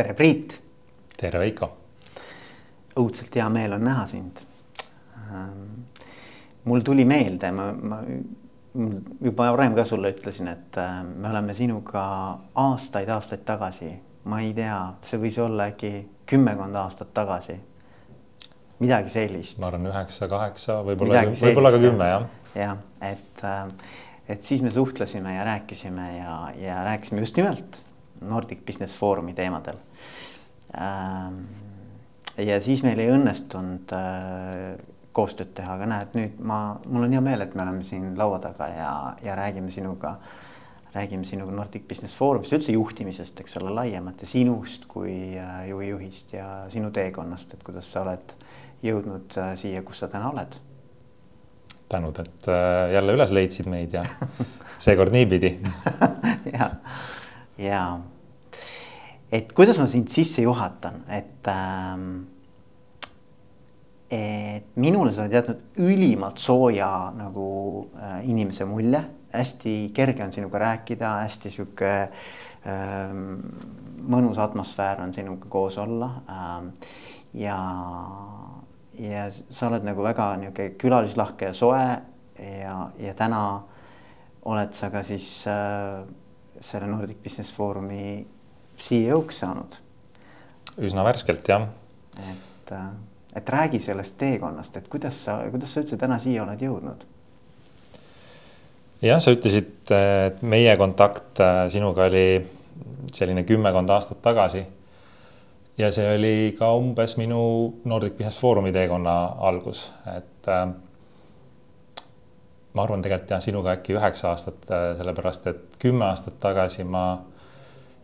tere, Priit. tere, Veiko. õudselt hea meel on näha sind. mul tuli meelde, ma, ma juba varem ka sulle ütlesin, et äh, me oleme sinuga aastaid-aastaid tagasi, ma ei tea, see võis olla äkki kümmekond aastat tagasi. midagi sellist. ma arvan, üheksa, kaheksa, võib-olla, võib-olla ka kümme jah. jah, et, äh, et siis me suhtlesime ja rääkisime ja, ja rääkisime just nimelt Nordic Business Forumi teemadel. Ähm, ja siis meil ei õnnestunud äh, koostööd teha, aga näed, nüüd ma, mul on hea meel, et me oleme siin laua taga ja, ja räägime sinuga, räägime sinuga Nordic Business Forumist, üldse juhtimisest, eks ole, laiemalt ja sinust kui äh, juhijuhist ja sinu teekonnast, et kuidas sa oled jõudnud äh, siia, kus sa täna oled. tänud, et jälle üles leidsid meid ja seekord niipidi. Ja, ja et kuidas ma sind sisse juhatan, et ähm, et minule sa oled jätnud ülimalt sooja nagu äh, inimese mulje, hästi kerge on sinuga rääkida, hästi sihuke äh, mõnus atmosfäär on sinuga koos olla. Äh,. ja, ja sa oled nagu väga niisugune külalislahke ja soe. Ja, ja täna oled sa ka siis äh, selle Nordic Business Forumi CEO-ks saanud. üsna värskelt jah. et äh, et räägi sellest teekonnast, et kuidas sa, kuidas sa üldse täna siia oled jõudnud? jah, sa ütlesid, et meie kontakt äh, sinuga oli selline kümmekond aastat tagasi. ja see oli ka umbes minu Nordic Business Forumi teekonna algus, et äh, ma arvan tegelikult jah, sinuga äkki üheksa aastat, äh, sellepärast et kümme aastat tagasi ma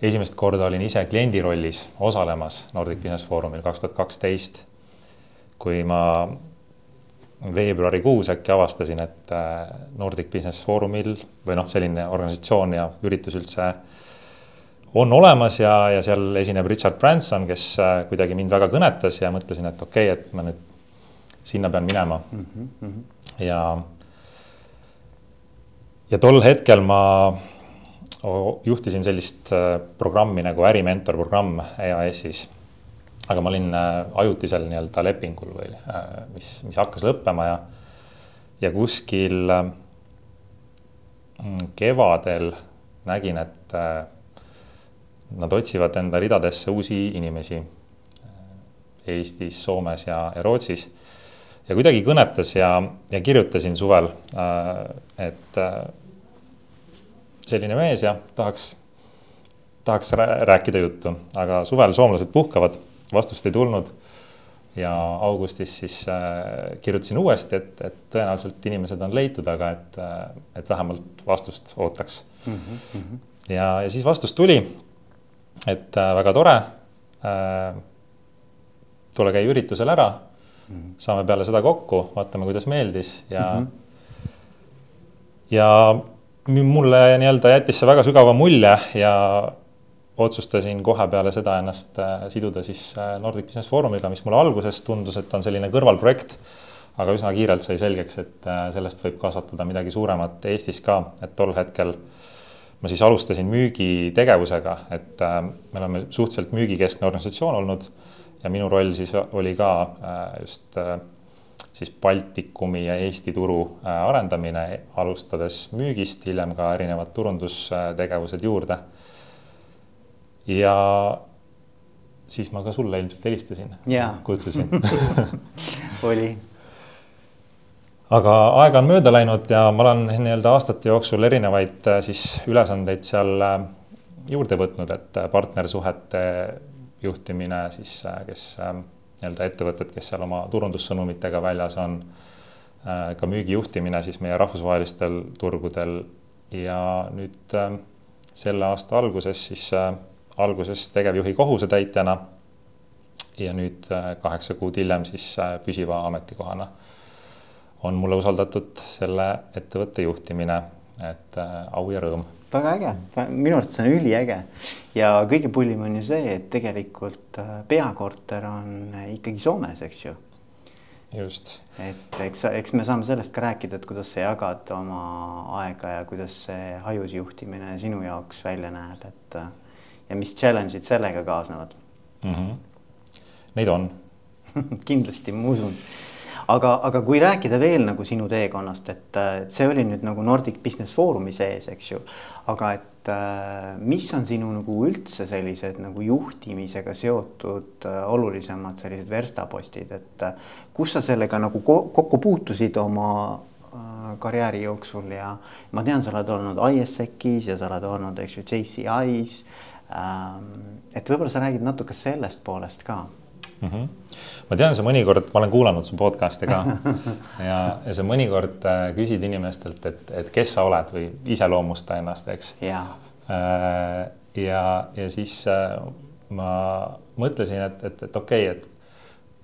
esimest korda olin ise kliendi rollis osalemas Nordic Business Forumil kaks tuhat kaksteist kui ma veebruarikuus äkki avastasin, et äh, Nordic Business Forumil või noh, selline organisatsioon ja üritus üldse on olemas ja, ja seal esineb Richard Branson, kes äh, kuidagi mind väga kõnetas ja mõtlesin, et okei okay,, et ma nüüd sinna pean minema mm. -hmm. ja, ja tol hetkel ma juhtisin sellist äh, programmi nagu ärimentor programm EAS-is aga ma olin äh, ajutisel nii-öelda lepingul või äh, mis, mis hakkas lõppema ja, ja kuskil kevadel nägin, et nad otsivad enda ridadesse uusi inimesi Eestis, Soomes ja, ja Rootsis. ja kuidagi kõnetas ja, ja kirjutasin suvel, et selline mees ja tahaks, tahaks rääkida juttu, aga suvel soomlased puhkavad vastust ei tulnud. ja augustis siis äh, kirjutasin uuesti, et, et tõenäoliselt inimesed on leitud, aga et, äh, et vähemalt vastust ootaks mm. -hmm. ja, ja siis vastus tuli, et äh, väga tore tule käi üritusel ära mm. -hmm. saame peale seda kokku, vaatame, kuidas meeldis ja mm. -hmm. ja mulle nii-öelda jättis see väga sügava mulje ja otsustasin kohe peale seda ennast äh, siduda siis äh, Nordic Business Forumiga, mis mulle alguses tundus, et on selline kõrvalprojekt. aga üsna kiirelt sai selgeks, et äh, sellest võib kasvatada midagi suuremat Eestis ka, et tol hetkel ma siis alustasin müügitegevusega, et me oleme suhteliselt müügikeskne organisatsioon olnud ja minu roll siis oli ka just siis Baltikumi ja Eesti turu arendamine, alustades müügist, hiljem ka erinevad turundustegevused juurde. Ja siis ma ka sulle ilmselt helistasin, kutsusin. Oli. aga aega on mööda läinud ja ma olen nii-öelda aastate jooksul erinevaid äh, siis ülesandeid seal äh, juurde võtnud, et äh, partnersuhete juhtimine siis, kes nii-öelda ettevõtted, kes seal oma turundussõnumitega väljas on. ka müügi juhtimine siis meie rahvusvahelistel turgudel ja nüüd selle aasta alguses siis alguses tegevjuhi kohusetäitjana ja nüüd äh, kaheksa kuud hiljem siis äh, püsiva ametikohana on mulle usaldatud selle ettevõtte juhtimine, et äh, au ja rõõm. väga äge, minu arvates on üliäge ja kõige pullim on ju see, et tegelikult peakorter on ikkagi Soomes, eks ju. just. et eks, eks me saame sellest ka rääkida, et kuidas sa jagad oma aega ja kuidas see hajus juhtimine sinu jaoks välja näeb, et ja mis challenge'id sellega kaasnevad? mm? -hmm. Neid on kindlasti, ma usun. Aga, aga kui rääkida veel nagu sinu teekonnast, et, see oli nüüd nagu Nordic Business Forumi sees, eks ju. aga et äh, mis on sinu nagu üldse sellised nagu juhtimisega seotud äh, olulisemad sellised verstapostid, et äh, kus sa sellega nagu kokku puutusid oma karjääri jooksul ja ma tean, sa oled olnud ISEC-is ja sa oled olnud, eks ju, JCI-s. Ähm, et võib-olla sa räägid natuke sellest poolest ka mm. -hmm. ma tean, sa mõnikord, ma olen kuulanud su podcast'e ka ja, ja sa mõnikord äh, küsid inimestelt, et, et kes sa oled või iseloomusta ennast, eks. ja, äh, ja, ja siis äh, ma mõtlesin, et, et, et okei okay,, et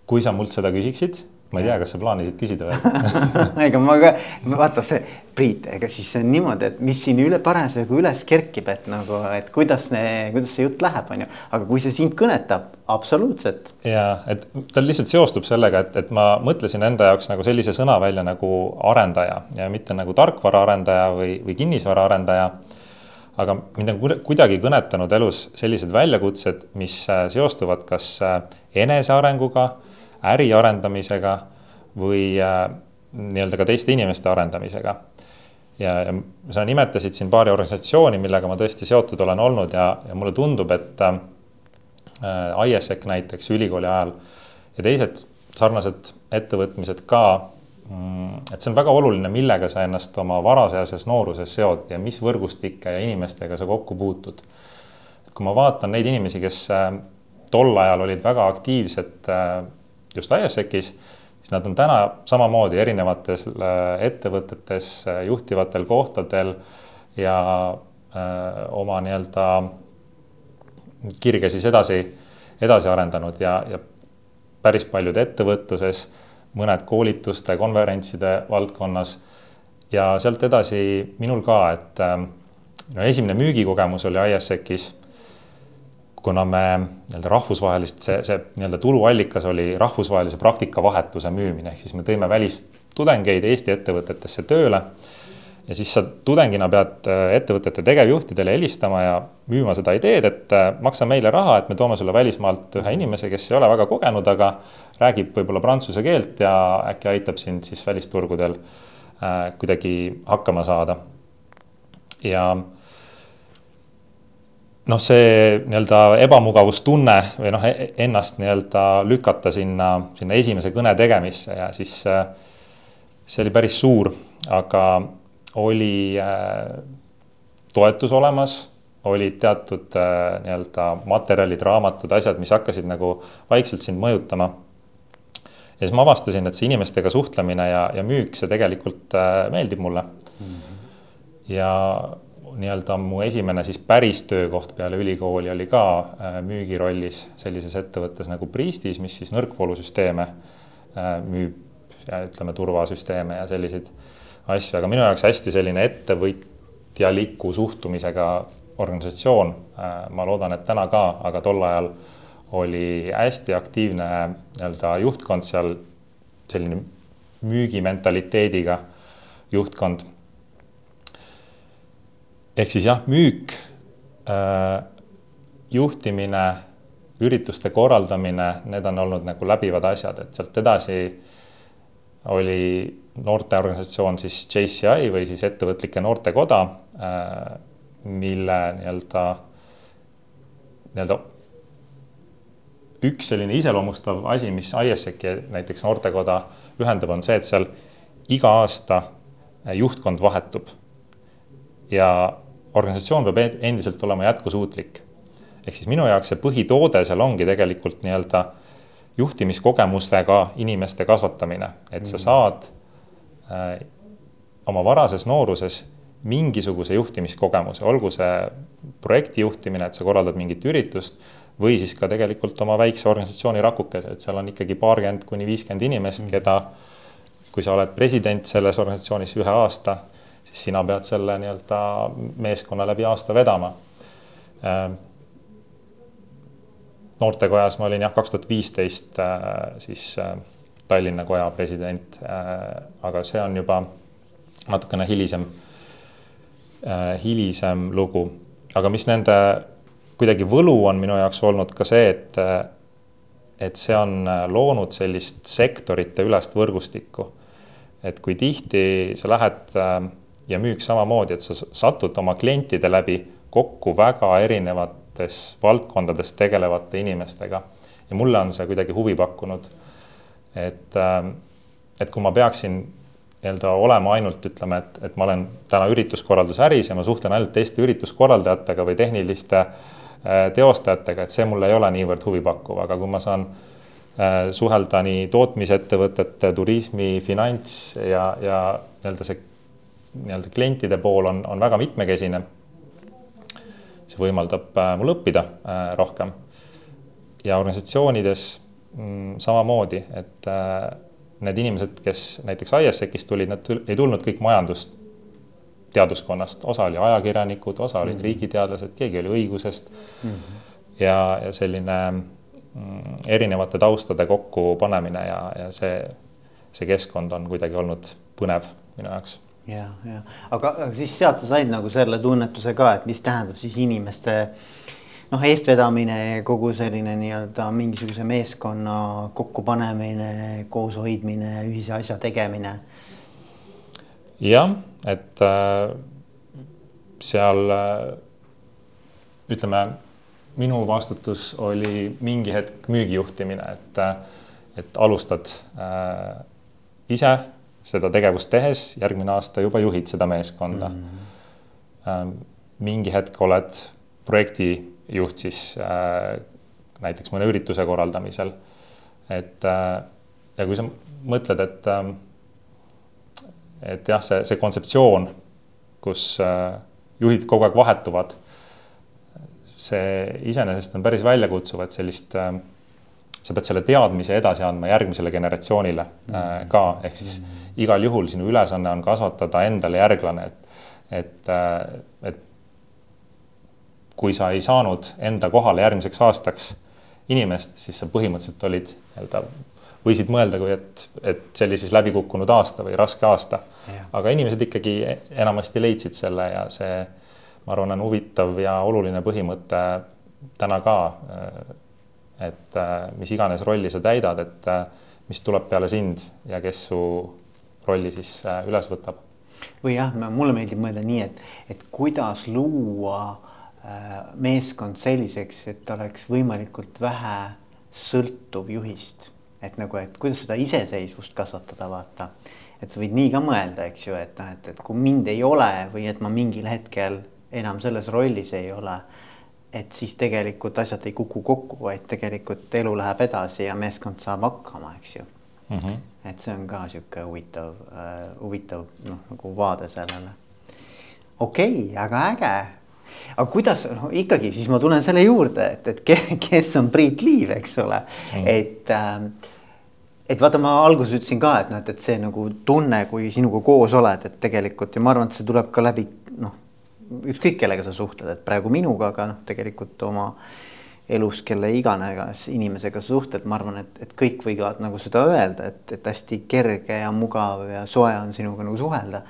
kui sa mult seda küsiksid ma ei tea, kas sa plaanisid küsida või ega ma ka, vaata see Priit, ega siis see on niimoodi, et mis siin üle parasjagu üles kerkib, et nagu, et kuidas, kuidas see jutt läheb, on ju. aga kui see sind kõnetab, absoluutselt. ja et ta lihtsalt seostub sellega, et, et ma mõtlesin enda jaoks nagu sellise sõna välja nagu arendaja ja mitte nagu tarkvaraarendaja või, või kinnisvaraarendaja aga mind on kuidagi kõnetanud elus sellised väljakutsed, mis äh, seostuvad kas äh, enesearenguga äri arendamisega või äh, nii-öelda ka teiste inimeste arendamisega. ja, ja sa nimetasid siin paari organisatsiooni, millega ma tõesti seotud olen olnud ja, ja mulle tundub, et äh, ISEC näiteks ülikooli ajal ja teised sarnased ettevõtmised ka mm, et see on väga oluline, millega sa ennast oma varaseases nooruses seod ja mis võrgustike ja inimestega sa kokku puutud. kui ma vaatan neid inimesi, kes äh, tol ajal olid väga aktiivsed äh, just ISEC-is, siis nad on täna samamoodi erinevates äh, ettevõtetes äh, juhtivatel kohtadel ja öö, äh, oma nii-öelda kirge siis edasi, edasi arendanud ja, ja päris paljud ettevõtluses, mõned koolituste, konverentside valdkonnas ja sealt edasi minul ka, et no esimene müügikogemus oli ISEC-is kuna me nii-öelda rahvusvahelist, see, see nii-öelda tuluallikas oli rahvusvahelise praktikavahetuse müümine, ehk siis me tõime välistudengeid Eesti ettevõtetesse tööle. ja siis sa tudengina pead äh, ettevõtete tegevjuhtidele helistama ja müüma seda ideed, et äh, maksa meile raha, et me toome sulle välismaalt ühe inimese, kes ei ole väga kogenud, aga räägib võib-olla prantsuse keelt ja äkki aitab sind siis välisturgudel äh, kuidagi hakkama saada. ja noh, see nii-öelda ebamugavustunne või noh, e-, ennast nii-öelda lükata sinna, sinna esimese kõne tegemisse ja siis äh, see oli päris suur, aga oli äh, toetus olemas, olid teatud äh, nii-öelda materjalid, raamatud, asjad, mis hakkasid nagu vaikselt sind mõjutama. ja siis ma avastasin, et see inimestega suhtlemine ja, ja müük, see tegelikult meeldib mulle mm. -hmm. ja nii-öelda mu esimene siis päris töökoht peale ülikooli oli ka äh, müügirollis sellises ettevõttes nagu Priistis, mis siis nõrkvoolusüsteeme äh, müüb ja ütleme, turvasüsteeme ja selliseid asju, aga minu jaoks hästi selline ettevõtjaliku suhtumisega organisatsioon. Äh, ma loodan, et täna ka, aga tol ajal oli hästi aktiivne nii-öelda juhtkond seal, selline müügimentaliteediga juhtkond ehk siis jah, müük äh,, juhtimine, ürituste korraldamine, need on olnud nagu läbivad asjad, et sealt edasi oli noorteorganisatsioon siis JCI või siis Ettevõtlike Noortekoda äh,, mille nii-öelda, nii-öelda üks selline iseloomustav asi, mis ISEC-i näiteks noortekoda ühendab, on see, et seal iga aasta juhtkond vahetub. Ja organisatsioon peab endiselt olema jätkusuutlik. ehk siis minu jaoks see põhitoode seal ongi tegelikult nii-öelda juhtimiskogemustega inimeste kasvatamine, et sa mm. saad äh, oma varases nooruses mingisuguse juhtimiskogemuse, olgu see projekti juhtimine, et sa korraldad mingit üritust või siis ka tegelikult oma väikse organisatsiooni rakukese, et seal on ikkagi paarkümmend kuni viiskümmend inimest, mm. keda, kui sa oled president selles organisatsioonis ühe aasta siis sina pead selle nii-öelda meeskonna läbi aasta vedama. Ähm, noortekojas ma olin jah, kaks tuhat viisteist äh, siis äh, Tallinna koja president, äh, aga see on juba natukene hilisem, hilisem lugu. aga mis nende, kuidagi võlu on minu jaoks olnud ka see, et, et see on loonud sellist sektorite ülest võrgustikku. et kui tihti sa lähed ja müük samamoodi, et sa satud oma klientide läbi kokku väga erinevates valdkondades tegelevate inimestega ja mulle on see kuidagi huvi pakkunud. et, et kui ma peaksin nii-öelda olema ainult ütleme, et, et ma olen täna ürituskorraldusäris ja ma suhtlen ainult teiste ürituskorraldajatega või tehniliste äh, teostajatega, et see mulle ei ole niivõrd huvipakkuv, aga kui ma saan äh, suhelda nii tootmisettevõtete, turismi, finants ja, ja nii-öelda see nii-öelda klientide pool on, on väga mitmekesine. see võimaldab äh, mul õppida rohkem. ja organisatsioonides mm, samamoodi, et need inimesed, kes näiteks ISEC-ist tulid, nad ei tulnud kõik majandust teaduskonnast, osa oli ajakirjanikud, osa olid mm -hmm. riigiteadlased, keegi oli õigusest mm. -hmm. ja, ja selline mm, erinevate taustade kokkupanemine ja, ja see, see keskkond on kuidagi olnud põnev minu jaoks. Ja, ja aga, aga siis sealt sa said nagu selle tunnetuse ka, et mis tähendab siis inimeste noh, eestvedamine, kogu selline nii-öelda mingisuguse meeskonna kokkupanemine, kooshoidmine, ühise asja tegemine. jah, et äh, seal äh, ütleme, minu vastutus oli mingi hetk müügijuhtimine, et, äh, et alustad äh, ise seda tegevust tehes, järgmine aasta juba juhid seda meeskonda mm. -hmm. mingi hetk oled projekti juht siis äh, näiteks mõne ürituse korraldamisel. et äh, ja kui sa mõtled, et äh, et jah, see, see kontseptsioon, kus juhid kogu aeg vahetuvad, see iseenesest on päris väljakutsuv, et sellist äh, sa pead selle teadmise edasi andma järgmisele generatsioonile äh, ka, ehk siis igal juhul sinu ülesanne on kasvatada endale järglane, et, et, äh, et kui sa ei saanud enda kohale järgmiseks aastaks inimest, siis sa põhimõtteliselt olid nii-öelda, võisid mõelda, kui et, et see oli siis läbikukkunud aasta või raske aasta. aga inimesed ikkagi enamasti leidsid selle ja see, ma arvan, on huvitav ja oluline põhimõte täna ka. Et mis iganes rolli sa täidad, et mis tuleb peale sind ja kes su rolli siis üles võtab. või jah, mulle meeldib mõelda nii, et, et kuidas luua Äh, meeskond selliseks, et oleks võimalikult vähe sõltuv juhist. et nagu, et kuidas seda iseseisvust kasvatada, vaata. et sa võid nii ka mõelda, eks ju, et noh, et, et kui mind ei ole või et ma mingil hetkel enam selles rollis ei ole. Et siis tegelikult asjad ei kuku kokku, vaid tegelikult elu läheb edasi ja meeskond saab hakkama, eks ju mm. -hmm. et see on ka sihuke huvitav uh,, huvitav noh, nagu vaade sellele. okei okay,, aga äge aga kuidas, noh ikkagi siis ma tulen selle juurde, et, et kes on Priit Liiv, eks ole mm., et äh, et vaata, ma alguses ütlesin ka, et noh, et, et see nagu tunne, kui sinuga koos oled, et tegelikult ja ma arvan, et see tuleb ka läbi noh, ükskõik kellega sa suhtled, et praegu minuga, aga noh, tegelikult oma elus kelle iganes inimesega sa suhtled, ma arvan, et, et kõik võivad nagu seda öelda, et, et hästi kerge ja mugav ja soe on sinuga nagu suhelda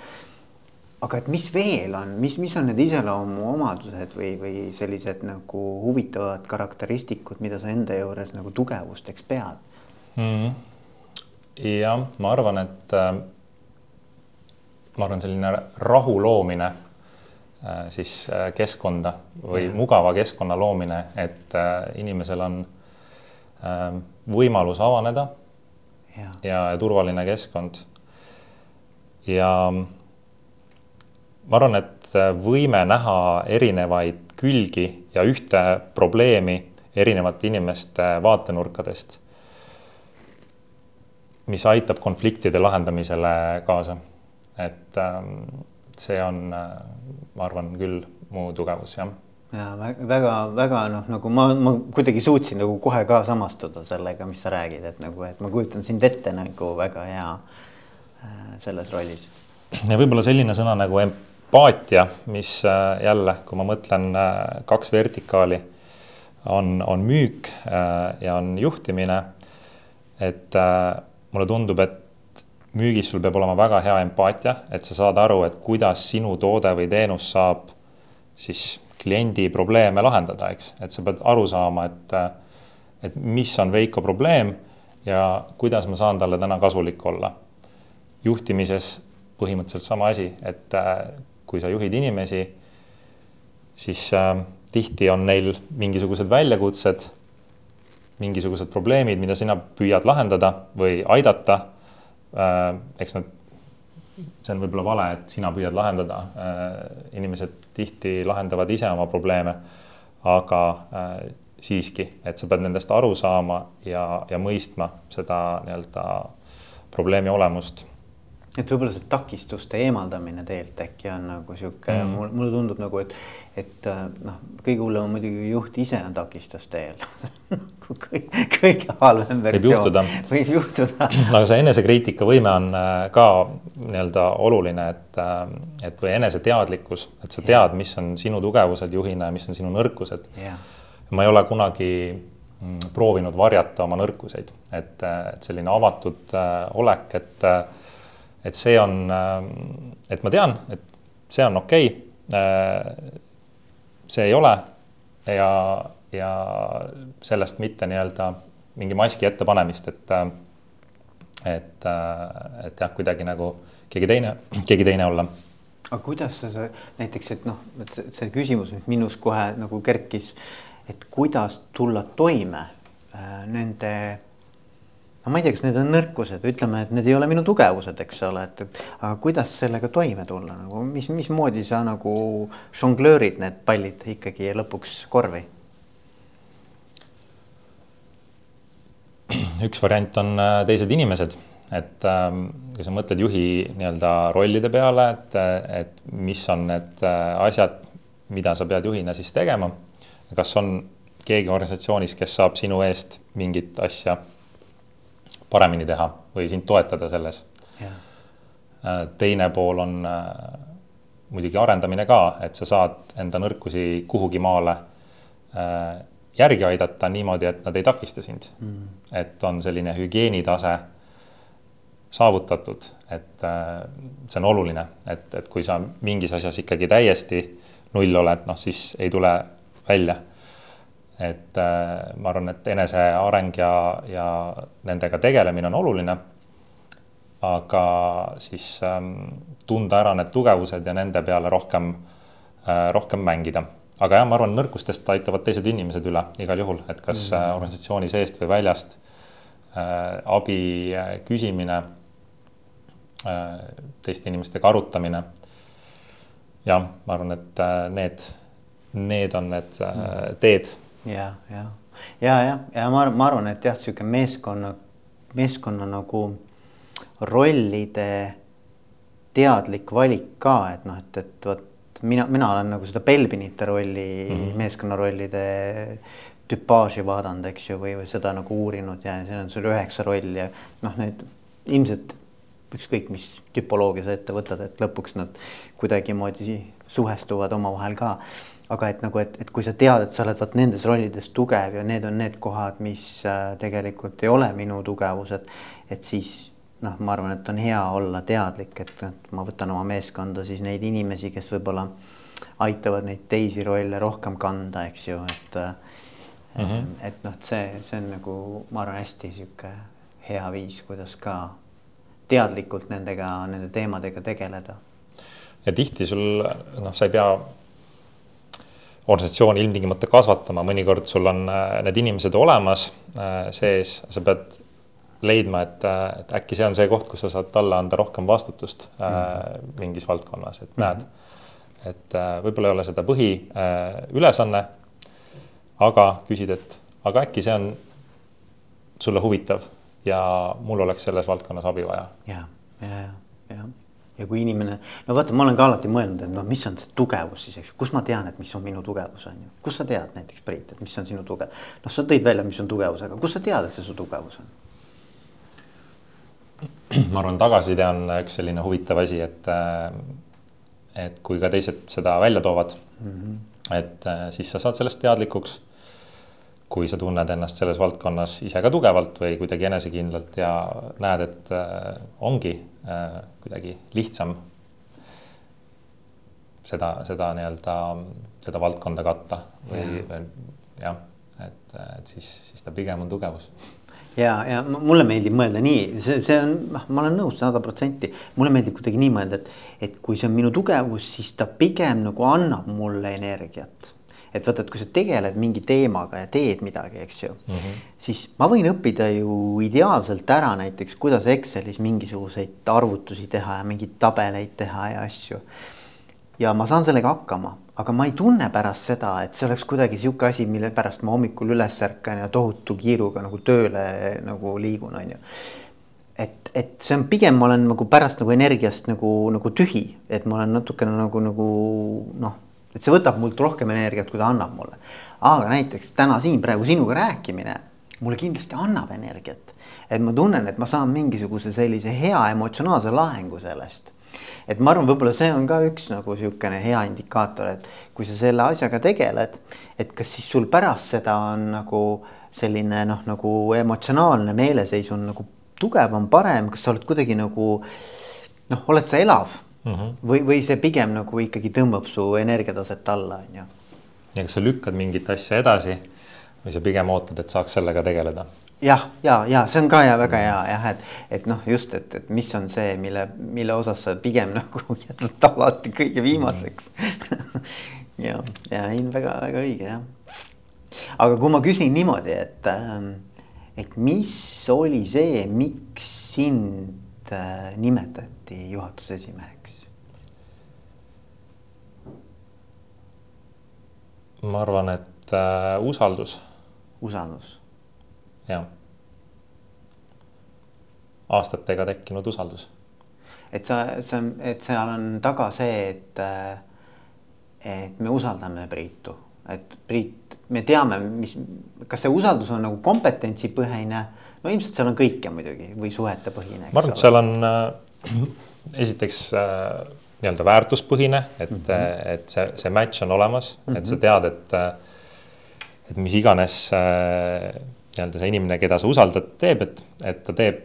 aga et mis veel on, mis, mis on need iseloomuomadused või, või sellised nagu huvitavad karakteristikud, mida sa enda juures nagu tugevusteks pead mm.? jah, ma arvan, et äh, ma arvan, selline rahu loomine siis äh, keskkonda või ja. mugava keskkonna loomine, et äh, inimesel on äh, võimalus avaneda ja, ja, ja turvaline keskkond ja ma arvan, et võime näha erinevaid külgi ja ühte probleemi erinevate inimeste vaatenurkadest, mis aitab konfliktide lahendamisele kaasa. et ähm, see on, äh, ma arvan küll mu tugevus, jah ja väga-väga noh, nagu ma, ma kuidagi suutsin nagu kohe ka samastuda sellega, mis sa räägid, et nagu, et ma kujutan sind ette nagu väga hea äh, selles rollis. ja võib-olla selline sõna nagu emp-, empaatia, mis äh, jälle, kui ma mõtlen äh, kaks vertikaali, on, on müük äh, ja on juhtimine. et mulle tundub, et müügis sul peab olema väga hea empaatia, et sa saad aru, et kuidas sinu toode või teenus saab siis kliendi probleeme lahendada, eks, et sa pead aru saama, et, et mis on Veiko probleem ja kuidas ma saan talle täna kasulik olla. juhtimises põhimõtteliselt sama asi, et kui sa juhid inimesi, siis tihti on neil mingisugused väljakutsed, mingisugused probleemid, mida sina püüad lahendada või aidata. Eks nad see on võib-olla vale, et sina püüad lahendada. Äh, inimesed tihti lahendavad ise oma probleeme. aga äh, siiski, et sa pead nendest aru saama ja, ja mõistma seda nii-öelda probleemi olemust et võib-olla see takistuste eemaldamine tegelikult äkki on nagu sihuke mm., mulle, mulle tundub nagu, et, et äh, noh, kõige hullem on muidugi juht ise on takistuste eel kõige, halvem versioon. võib juhtuda aga see enesekriitikavõime on äh, ka nii-öelda oluline, et, äh, et või eneseteadlikkus, et sa tead, mis on sinu tugevused juhina ja mis on sinu nõrkused. ma ei ole kunagi mm, proovinud varjata oma nõrkuseid, et, et selline avatud olek, et et see on, et ma tean, et see on okei okay,. see ei ole ja, ja sellest mitte nii-öelda mingi maski ettepanemist, et, et, et jah, kuidagi nagu keegi teine, keegi teine olla. aga kuidas sa, sa näiteks, et noh, et see, küsimus nüüd minus kohe nagu kerkis, et kuidas tulla toime äh, nende no ma ei tea, kas need on nõrkused, ütleme, et need ei ole minu tugevused, eks ole, et, et aga kuidas sellega toime tulla nagu, mis, mismoodi sa nagu žonglöörid need pallid ikkagi lõpuks korvi? üks variant on äh, teised inimesed, et ähm, kui sa mõtled juhi nii-öelda rollide peale, et, et mis on need äh, asjad, mida sa pead juhina siis tegema. kas on keegi organisatsioonis, kes saab sinu eest mingit asja paremini teha või sind toetada selles. Äh, teine pool on äh, muidugi arendamine ka, et sa saad enda nõrkusi kuhugi maale äh, järgi aidata niimoodi, et nad ei takista sind mm.. et on selline hügieenitase saavutatud, et see on oluline, et, et kui sa mingis asjas ikkagi täiesti null oled, noh siis ei tule välja et äh, ma arvan, et eneseareng ja, ja nendega tegelemine on oluline. aga siis ähm, tunda ära need tugevused ja nende peale rohkem äh,, rohkem mängida. Aga jah, ma arvan, nõrkustest aitavad teised inimesed üle igal juhul, et kas mm -hmm. organisatsiooni seest või väljast äh, abi äh, küsimine äh,, teiste inimestega arutamine. jah, ma arvan, et äh, need, need on need äh, teed ja, ja, ja, ja, ja ma, ma arvan, et jah, sihuke meeskonna, meeskonna nagu rollide teadlik valik ka, et noh, et, et vot mina, mina olen nagu seda Belbinite rolli mm, -hmm. meeskonnarollide tüpaaži vaadanud, eks ju, või, või seda nagu uurinud ja seal on sul üheksa rolli ja noh, need ilmselt ükskõik, mis tüpoloogia sa ette võtad, et lõpuks nad kuidagimoodi suhestuvad omavahel ka aga et nagu, et, et kui sa tead, et sa oled vot nendes rollides tugev ja need on need kohad, mis äh, tegelikult ei ole minu tugevused, et siis noh, ma arvan, et on hea olla teadlik, et, ma võtan oma meeskonda siis neid inimesi, kes võib-olla aitavad neid teisi rolle rohkem kanda, eks ju, et mm. -hmm. et noh, see, see on nagu, ma arvan, hästi sihuke hea viis, kuidas ka teadlikult nendega, nende teemadega tegeleda. ja tihti sul noh, sa ei pea organisatsiooni ilmtingimata kasvatama, mõnikord sul on äh, need inimesed olemas äh, sees, sa pead leidma, et, äh, et äkki see on see koht, kus sa saad talle anda rohkem vastutust mm -hmm. mingis valdkonnas, et mm -hmm. näed, et võib-olla ei ole seda põhiülesanne. aga küsid, et aga äkki see on sulle huvitav ja mul oleks selles valdkonnas abi vaja. ja, ja, ja, ja ja kui inimene, no vaata, ma olen ka alati mõelnud, et noh, mis on see tugevus siis, eks ju, kus ma tean, et mis on minu tugevus on ju, kus sa tead näiteks Priit, et mis on sinu tugev. noh, sa tõid välja, mis on tugevus, aga kus sa tead, et see su tugevus on? Ma arvan, tagasiside on üks selline huvitav asi, et, äh, et kui ka teised seda välja toovad mm, -hmm. et äh, siis sa saad sellest teadlikuks. Kui sa tunned ennast selles valdkonnas ise ka tugevalt või kuidagi enesekindlalt ja näed, et äh, ongi kuidagi lihtsam seda, seda nii-öelda, seda valdkonda katta või, või jah, et, et siis, siis ta pigem on tugevus ja, ja mulle meeldib mõelda nii, see, see on, noh, ma olen nõus sada protsenti, mulle meeldib kuidagi nii mõelda, et, et kui see on minu tugevus, siis ta pigem nagu annab mulle energiat. et vaata, et kui sa tegeled mingi teemaga ja teed midagi, eks ju mm, -hmm. siis ma võin õppida ju ideaalselt ära näiteks, kuidas Excelis mingisuguseid arvutusi teha ja mingeid tabeleid teha ja asju. Ja ma saan sellega hakkama aga ma ei tunne pärast seda, et see oleks kuidagi sihuke asi, mille pärast ma hommikul üles ärkan ja tohutu kiiruga nagu tööle nagu liigun, on ju. et, et see on pigem, ma olen nagu pärast nagu energiast nagu, nagu tühi, et ma olen natukene nagu, nagu noh, et see võtab mult rohkem energiat, kui ta annab mulle. aga näiteks täna siin praegu sinuga rääkimine mulle kindlasti annab energiat. et ma tunnen, et ma saan mingisuguse sellise hea emotsionaalse lahengu sellest et ma arvan, võib-olla see on ka üks nagu niisugune hea indikaator, et kui sa selle asjaga tegeled, et kas siis sul pärast seda on nagu selline noh, nagu emotsionaalne meeleseis on nagu tugevam, parem, kas sa oled kuidagi nagu noh, oled sa elav mm -hmm. või, või see pigem nagu ikkagi tõmbab su energiataset alla, on ju. ja kas sa lükkad mingit asja edasi või sa pigem ootad, et saaks sellega tegeleda? Jah, ja, ja see on ka ja väga hea jah, et, et noh, just, et, et mis on see, mille, mille osas sa pigem nagu jätad alati kõige viimaseks ja, ja ei, väga-väga õige jah. aga kui ma küsin niimoodi, et, ähm, et mis oli see, miks sind äh, nimetati juhatuse esimeheks? ma arvan, et äh, usaldus. usaldus jah. aastatega tekkinud usaldus. et sa, see on, et seal on taga see, et, et me usaldame Priitu, et Priit, me teame, mis, kas see usaldus on nagu kompetentsipõhine, no ilmselt seal on kõike muidugi või suhetepõhine. ma arvan, et seal on äh, esiteks äh, nii-öelda väärtuspõhine, et mm, -hmm. et see, see match on olemas mm, -hmm. et sa mhm. tead, et, äh, et mis iganes äh, nii-öelda see inimene, keda sa usaldad, teeb, et, et ta teeb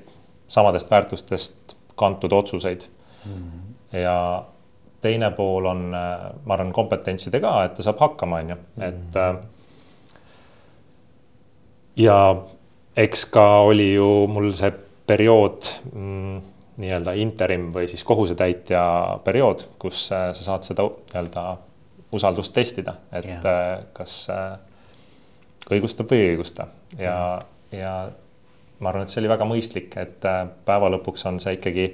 samadest väärtustest kantud otsuseid mm. -hmm. ja teine pool on, ma arvan, kompetentside ka, et ta saab hakkama, on ju, et mm. -hmm. ja eks ka oli ju mul see periood mm, nii-öelda interim või siis kohusetäitja periood, kus sa saad seda nii-öelda usaldust testida, et yeah. kas õigustab või ei õigusta. Ja mm., ja ma arvan, et see oli väga mõistlik, et äh, päeva lõpuks on see ikkagi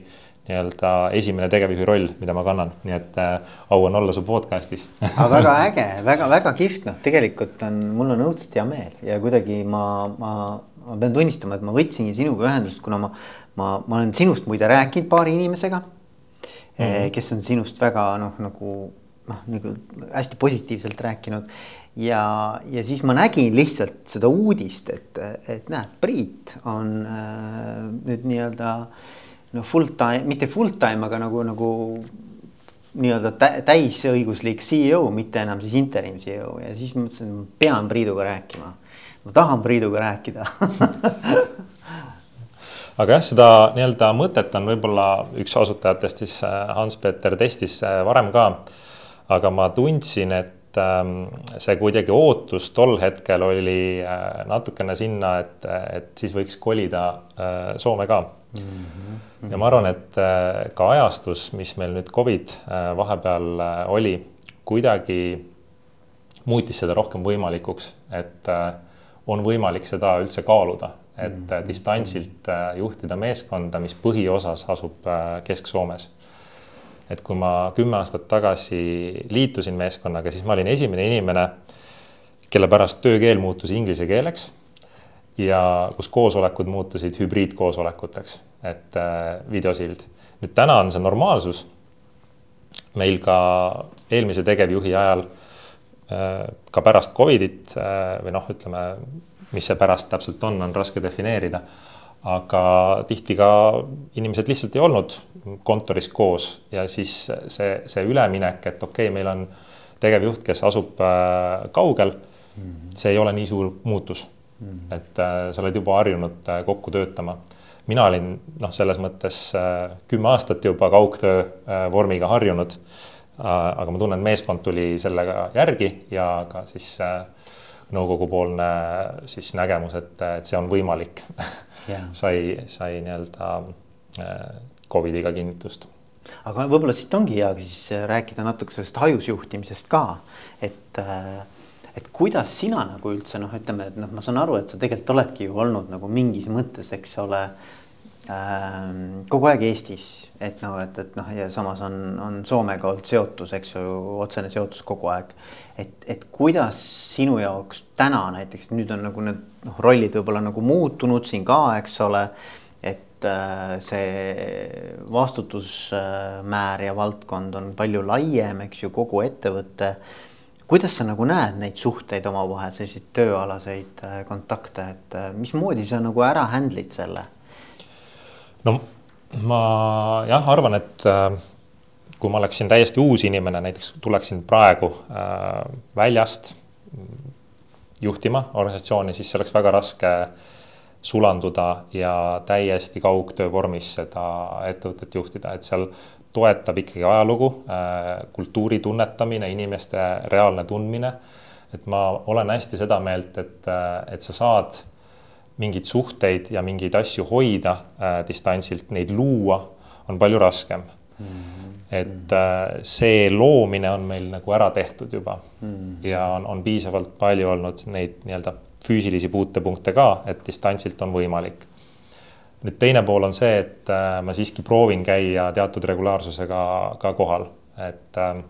nii-öelda esimene tegevjuhi roll, mida ma kannan, nii et äh, au on olla su podcast'is. Aga väga äge väga,, väga-väga kihvt, noh, tegelikult on, mul on õudselt hea meel. Ja kuidagi ma, ma, ma pean tunnistama, et ma võtsingi sinuga ühendust, kuna ma, ma, ma olen sinust muide rääkinud paari inimesega mm, -hmm. kes on sinust väga noh, nagu noh, nagu hästi positiivselt rääkinud ja, ja siis ma nägin lihtsalt seda uudist, et, et näed, Priit on äh, nüüd nii-öelda no full time, mitte full time, aga nagu, nagu nii-öelda täisõiguslik CEO, mitte enam siis interim CEO ja siis mõtlesin, et pean Priiduga rääkima. ma tahan Priiduga rääkida aga jah, seda nii-öelda mõtet on võib-olla üks asutajatest siis äh, Hans-Peter testis äh, varem ka. aga ma tundsin, et et ähm, see kuidagi ootus tol hetkel oli äh, natukene sinna, et, et siis võiks kolida äh, Soome ka mm. -hmm. ja ma arvan, et äh, ka ajastus, mis meil nüüd Covid vahepeal oli, kuidagi muutis seda rohkem võimalikuks, et on võimalik seda üldse kaaluda, et mm -hmm. distantsilt juhtida meeskonda, mis põhiosas asub Kesk-Soomes et kui ma kümme aastat tagasi liitusin meeskonnaga, siis ma olin esimene inimene, kelle pärast töökeel muutus inglise keeleks ja kus koosolekud muutusid hübriidkoosolekuteks, et äh, videosild. nüüd täna on see normaalsus. meil ka eelmise tegevjuhi ajal äh, ka pärast Covidit äh, või noh, ütleme, mis see pärast täpselt on, on raske defineerida aga tihti ka inimesed lihtsalt ei olnud kontoris koos ja siis see, see üleminek, et okei okay,, meil on tegevjuht, kes asub äh, kaugel mm. -hmm. see ei ole nii suur muutus mm. -hmm. et äh, sa oled juba harjunud äh, kokku töötama. mina olin noh, selles mõttes kümme aastat juba kaugtöö vormiga harjunud. aga ma tunnen, meeskond tuli sellega järgi ja ka siis nõukogupoolne siis nägemus, et, et see on võimalik yeah. sai, sai nii-öelda Covidiga kinnitust aga võib-olla siit ongi hea siis rääkida natuke sellest hajusjuhtimisest ka, et äh, et kuidas sina nagu üldse noh, ütleme, et noh, ma saan aru, et sa tegelikult oledki ju olnud nagu mingis mõttes, eks ole ähm,. Kogu aeg Eestis, et noh, et, et noh, ja samas on, on Soomega olnud seotus, eks ju, otsene seotus kogu aeg. et, et kuidas sinu jaoks täna näiteks nüüd on nagu need noh, rollid võib-olla nagu muutunud siin ka, eks ole et äh, see vastutusmäär ja valdkond on palju laiem, eks ju, kogu ettevõte kuidas sa nagu näed neid suhteid omavahel, selliseid tööalaseid äh, kontakte, et äh, mismoodi sa nagu ära handle'id selle? No ma jah, arvan, et äh, kui ma oleksin täiesti uus inimene, näiteks tuleksin praegu äh, väljast juhtima organisatsiooni, siis see oleks väga raske sulanduda ja täiesti kaugtöö vormis seda ettevõtet juhtida, et seal toetab ikkagi ajalugu, äh, kultuuri tunnetamine, inimeste reaalne tundmine. et ma olen hästi seda meelt, et, äh, et sa saad mingeid suhteid ja mingeid asju hoida äh, distantsilt, neid luua on palju raskem mm. -hmm. et äh, see loomine on meil nagu ära tehtud juba mm -hmm. ja on, on piisavalt palju olnud neid nii-öelda füüsilisi puutepunkte ka, et distantsilt on võimalik nüüd teine pool on see, et äh, ma siiski proovin käia teatud regulaarsusega ka kohal, et äh,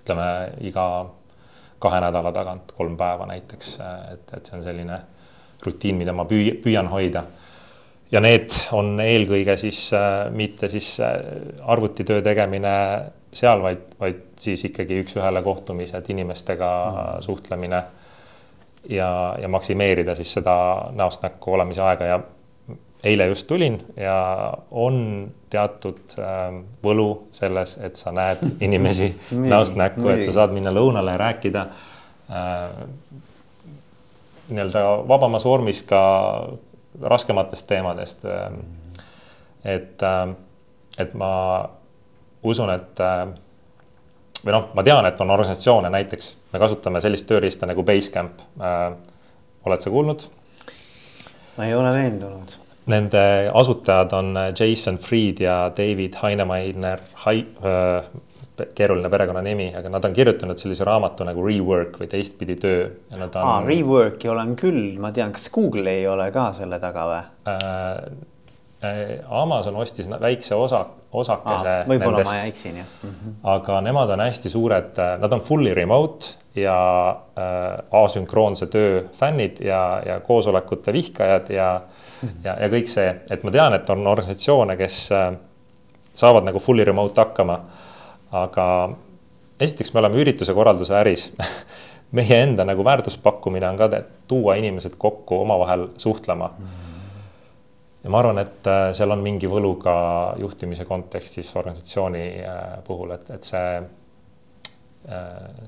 ütleme iga kahe nädala tagant kolm päeva näiteks, et, et see on selline rutiin, mida ma püü-, püüan hoida. ja need on eelkõige siis äh, mitte siis arvutitöö tegemine seal, vaid, vaid siis ikkagi üks-ühele kohtumised, inimestega mm. suhtlemine ja, ja maksimeerida siis seda näost näkku olemise aega ja eile just tulin ja on teatud äh, võlu selles, et sa näed inimesi näost näkku, et sa saad minna lõunale ja rääkida äh, nii-öelda vabamas vormis ka raskematest teemadest. Et et ma usun, et või noh, ma tean, et on organisatsioone, näiteks me kasutame sellist tööriista nagu Basecamp. Oled sa kuulnud? ma ei ole veendunud. Nende asutajad on Jason Fried ja David Heinemeier Hai, keeruline perekonnanimi, aga nad on kirjutanud sellise raamatu nagu Rework või teistpidi töö. On... Ah, Rework'i olen küll, ma tean, kas Google ei ole ka selle taga või äh,? äh Amazon ostis väikse osa, osakese ah,. võib-olla ma eksin jah mm. -hmm. aga nemad on hästi suured, nad on fully remote ja äh, asünkroonse töö fännid ja, ja koosolekute vihkajad ja ja, ja kõik see, et ma tean, et on organisatsioone, kes äh, saavad nagu fully remote hakkama. Aga esiteks, me oleme ürituse korralduse äris meie enda nagu väärtuspakkumine on ka tuua inimesed kokku omavahel suhtlema. ja ma arvan, et äh, seal on mingi võlu ka juhtimise kontekstis organisatsiooni äh, puhul, et, et see,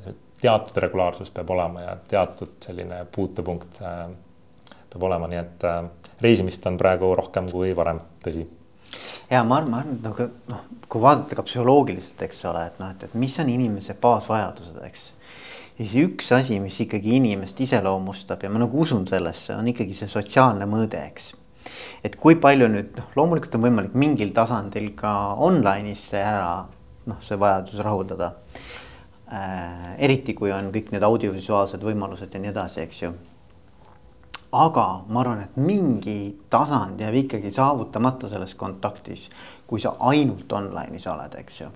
see teatud regulaarsus peab olema ja teatud selline puutepunkt peab olema, nii et äh, reisimist on praegu rohkem kui varem, tõsi. Ja ma arvan, et nagu noh, kui vaadata ka psühholoogiliselt, eks ole, et noh, et, et mis on inimese baasvajadused, eks. siis üks asi, mis ikkagi inimest iseloomustab ja ma nagu usun sellesse, on ikkagi see sotsiaalne mõõde, eks et kui palju nüüd noh, loomulikult on võimalik mingil tasandil ka online'is see ära noh, see vajadus rahuldada äh,. eriti kui on kõik need audiovisuaalsed võimalused ja nii edasi, eks ju aga ma arvan, et mingi tasand jääb ikkagi saavutamata selles kontaktis, kui sa ainult online'is oled, eks ju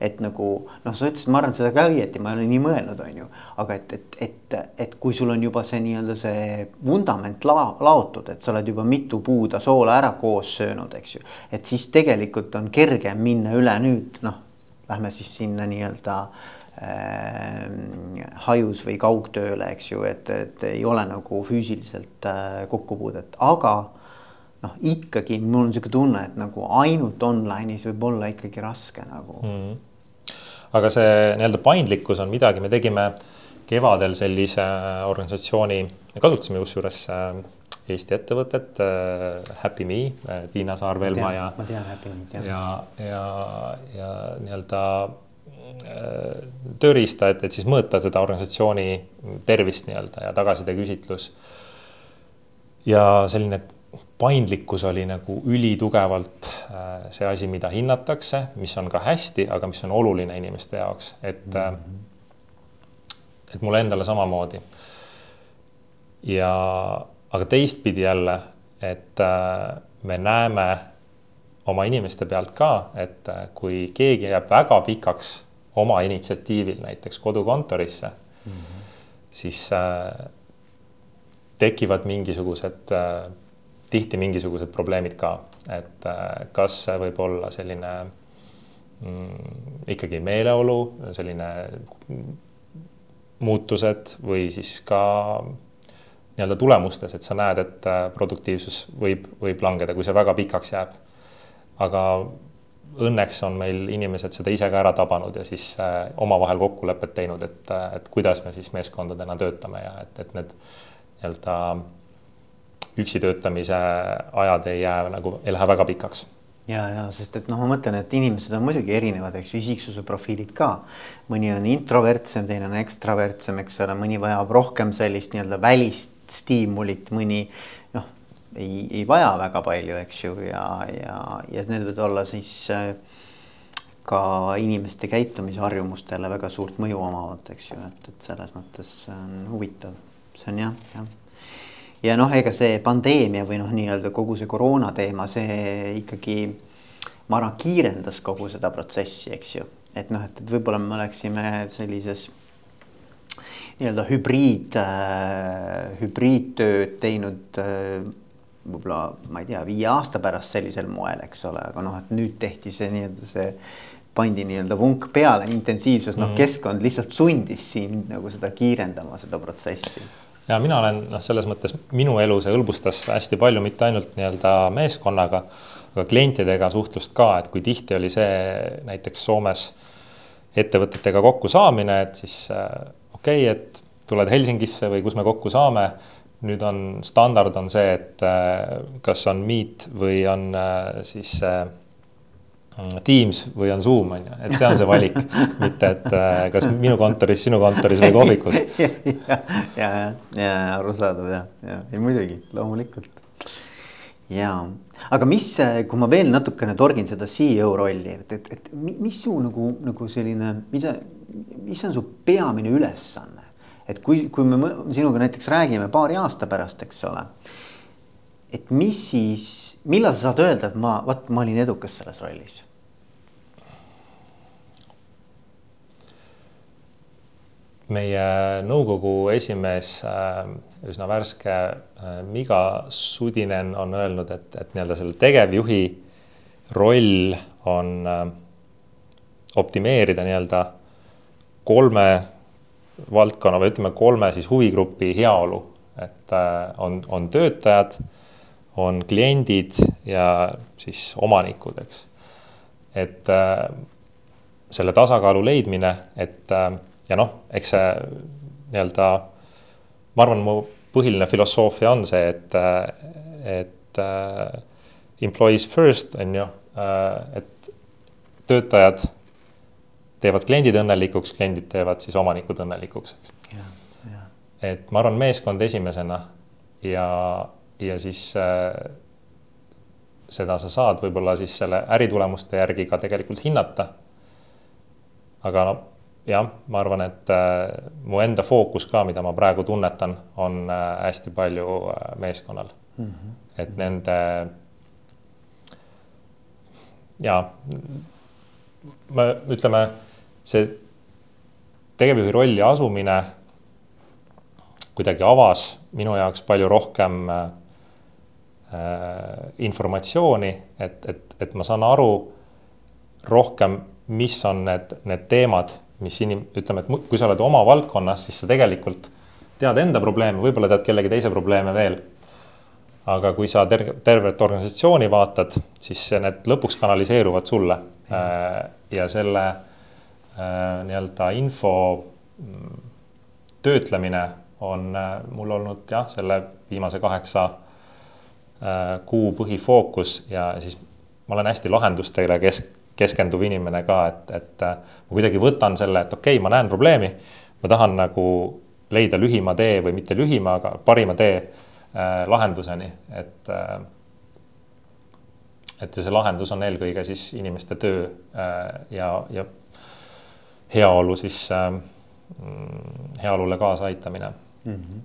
et nagu noh, sa ütlesid, ma arvan seda ka õieti, ma ei ole nii mõelnud, on ju, aga et, et, et, et kui sul on juba see nii-öelda see vundament la, laotud, et sa oled juba mitu puuda soola ära koos söönud, eks ju. et siis tegelikult on kergem minna üle nüüd noh, lähme siis sinna nii-öelda äh, hajus või kaugtööle, eks ju, et, et ei ole nagu füüsiliselt äh, kokkupuudet, aga noh, ikkagi mul on niisugune tunne, et nagu ainult online'is võib olla ikkagi raske nagu mm. -hmm. aga see nii-öelda paindlikkus on midagi, me tegime kevadel sellise organisatsiooni, me kasutasime kusjuures äh, Eesti ettevõtet äh, Happy Me äh,, Tiina Saar-Velma ja. ma tean Happy Me'd jah. ja, ja, ja nii-öelda tööriista, et, et siis mõõta seda organisatsiooni tervist nii-öelda ja tagasisideküsitlus. ja selline paindlikkus oli nagu ülitugevalt äh, see asi, mida hinnatakse, mis on ka hästi, aga mis on oluline inimeste jaoks, et mm, -hmm. et mulle endale samamoodi. ja, aga teistpidi jälle, et äh, me näeme oma inimeste pealt ka, et kui keegi jääb väga pikaks oma initsiatiivil näiteks kodukontorisse mm, -hmm. siis äh, tekivad mingisugused äh, tihti mingisugused probleemid ka, et äh, kas see võib olla selline mm, ikkagi meeleolu, selline muutused või siis ka nii-öelda tulemustes, et sa näed, et äh, produktiivsus võib, võib langeda, kui see väga pikaks jääb. aga õnneks on meil inimesed seda ise ka ära tabanud ja siis äh, omavahel kokkulepet teinud, et, et kuidas me siis meeskondadena töötame ja et, et need nii-öelda üksi töötamise ajad ei jää nagu, ei lähe väga pikaks ja, ja sest et noh, ma mõtlen, et inimesed on muidugi erinevad, eks ju, isiksuse profiilid ka. mõni on introvertsem, teine on ekstravertsem, eks ole, mõni vajab rohkem sellist nii-öelda välist stiimulit, mõni ei, ei vaja väga palju, eks ju, ja, ja, ja need võivad olla siis äh, ka inimeste käitumisharjumustele väga suurt mõju omavad, eks ju, et, et selles mõttes on huvitav, see on jah, jah. Ja noh, ega see pandeemia või noh, nii-öelda kogu see koroona teema, see ikkagi ma arvan, kiirendas kogu seda protsessi, eks ju, et noh, et, et võib-olla me oleksime sellises nii-öelda hübriid äh,, hübriidtööd teinud äh, võib-olla ma ei tea, viie aasta pärast sellisel moel, eks ole, aga noh, et nüüd tehti see nii-öelda see pandi nii-öelda vunk peale, intensiivsus, noh, mhm. keskkond lihtsalt sundis siin nagu seda kiirendama, seda protsessi ja mina olen noh, selles mõttes minu elu see hõlbustas hästi palju, mitte ainult nii-öelda meeskonnaga, aga klientidega suhtlust ka, et kui tihti oli see näiteks Soomes ettevõtetega kokkusaamine, et siis äh, okei okay,, et tuled Helsingisse või kus me kokku saame. Nüüd on standard on see, et äh, kas on Meet või on äh, siis Teams või on Zoom on ju, et see on see valik mitte et äh, kas minu kontoris, sinu kontoris või kohvikus. ja, ja, ja, ja arusaadav ja, ja ei muidugi loomulikult. ja, aga mis, kui ma veel natukene torgin seda CEO rolli, et, et, et mis su nagu, nagu selline, mis, mis on su peamine ülesanne? Et kui, kui me sinuga näiteks räägime paari aasta pärast, eks ole. et mis siis, millal sa saad öelda, et ma, vot ma olin edukas selles rollis meie nõukogu esimees, äh, üsna värske äh, Miga Sudinen on öelnud, et, et nii-öelda selle tegevjuhi roll on äh, optimeerida nii-öelda kolme valdkonna või ütleme, kolme siis huvigrupi heaolu, et on, on töötajad, on kliendid ja siis omanikud, eks. et selle tasakaalu leidmine, et ja noh, eks see nii-öelda, ma arvan, mu põhiline filosoofia on see, et, et äh, employees first on ju äh,, et töötajad teevad kliendid õnnelikuks, kliendid teevad siis omanikud õnnelikuks, eks. et ma arvan, meeskond esimesena ja, ja siis äh, seda sa saad võib-olla siis selle äritulemuste järgi ka tegelikult hinnata. aga no jah, ma arvan, et äh, mu enda fookus ka, mida ma praegu tunnetan, on äh, hästi palju äh, meeskonnal mm. -hmm. et nende ja me ütleme, see tegevjuhi rolli asumine kuidagi avas minu jaoks palju rohkem äh, informatsiooni, et, et, et ma saan aru rohkem, mis on need, need teemad mis inim-, ütleme, et kui sa oled oma valdkonnas, siis sa tegelikult tead enda probleeme, võib-olla tead kellegi teise probleeme veel. aga kui sa ter-, tervet organisatsiooni vaatad, siis need lõpuks kanaliseeruvad sulle. Äh, ja selle nii-öelda info mm, töötlemine on äh, mul olnud jah, selle viimase kaheksa kuu põhifookus ja siis ma olen hästi lahendustele kesk-, keskenduv inimene ka, et, et äh, ma kuidagi võtan selle, et okei okay,, ma näen probleemi. ma tahan nagu leida lühima tee või mitte lühima, aga parima tee äh, lahenduseni, et äh,. et see lahendus on eelkõige siis inimeste töö äh, ja, ja heaolu siis äh, heaolule kaasaaitamine mm. -hmm.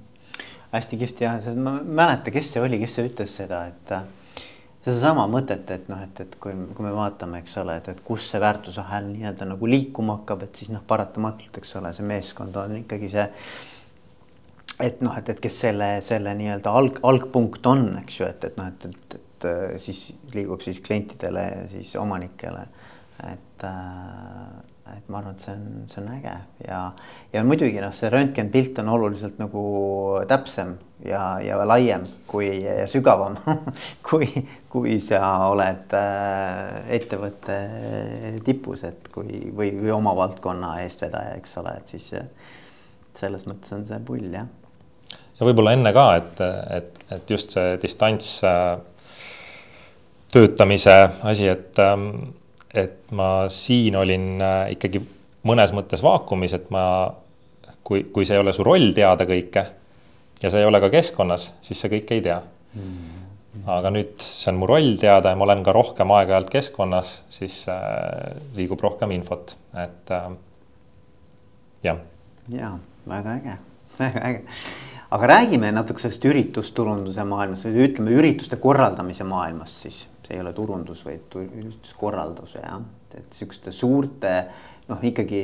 hästi kihvt jah, ma ei mäleta, kes see oli, kes see ütles seda, et äh, sedasama mõtet, et noh, et, et kui, kui me vaatame, eks ole, et, et kus see väärtusahel nii-öelda nagu liikuma hakkab, et siis noh, paratamatult, eks ole, see meeskond on ikkagi see. et noh, et, et kes selle, selle nii-öelda alg, algpunkt on, eks ju, et, et noh, et, et, et siis liigub siis klientidele siis omanikele, et äh, et ma arvan, et see on, see on äge ja, ja muidugi noh, see röntgenpilt on oluliselt nagu täpsem ja, ja laiem kui ja sügavam kui, kui sa oled äh, ettevõtte tipus, et kui või, või oma valdkonna eestvedaja, eks ole, et siis selles mõttes on see pull jah. ja võib-olla enne ka, et, et, et just see distants äh, töötamise asi, et ähm, et ma siin olin äh, ikkagi mõnes mõttes vaakumis, et ma, kui, kui see ei ole su roll teada kõike ja sa ei ole ka keskkonnas, siis sa kõike ei tea. Mm.. aga nüüd see on mu roll teada ja ma olen ka rohkem aeg-ajalt keskkonnas, siis äh, liigub rohkem infot, et äh, jah. ja väga äge, väga äge aga räägime natuke sellest üritusturunduse maailmast või ütleme ürituste korraldamise maailmast siis. See ei ole turundus, vaid ürituskorraldus jah, et sihukeste suurte noh, ikkagi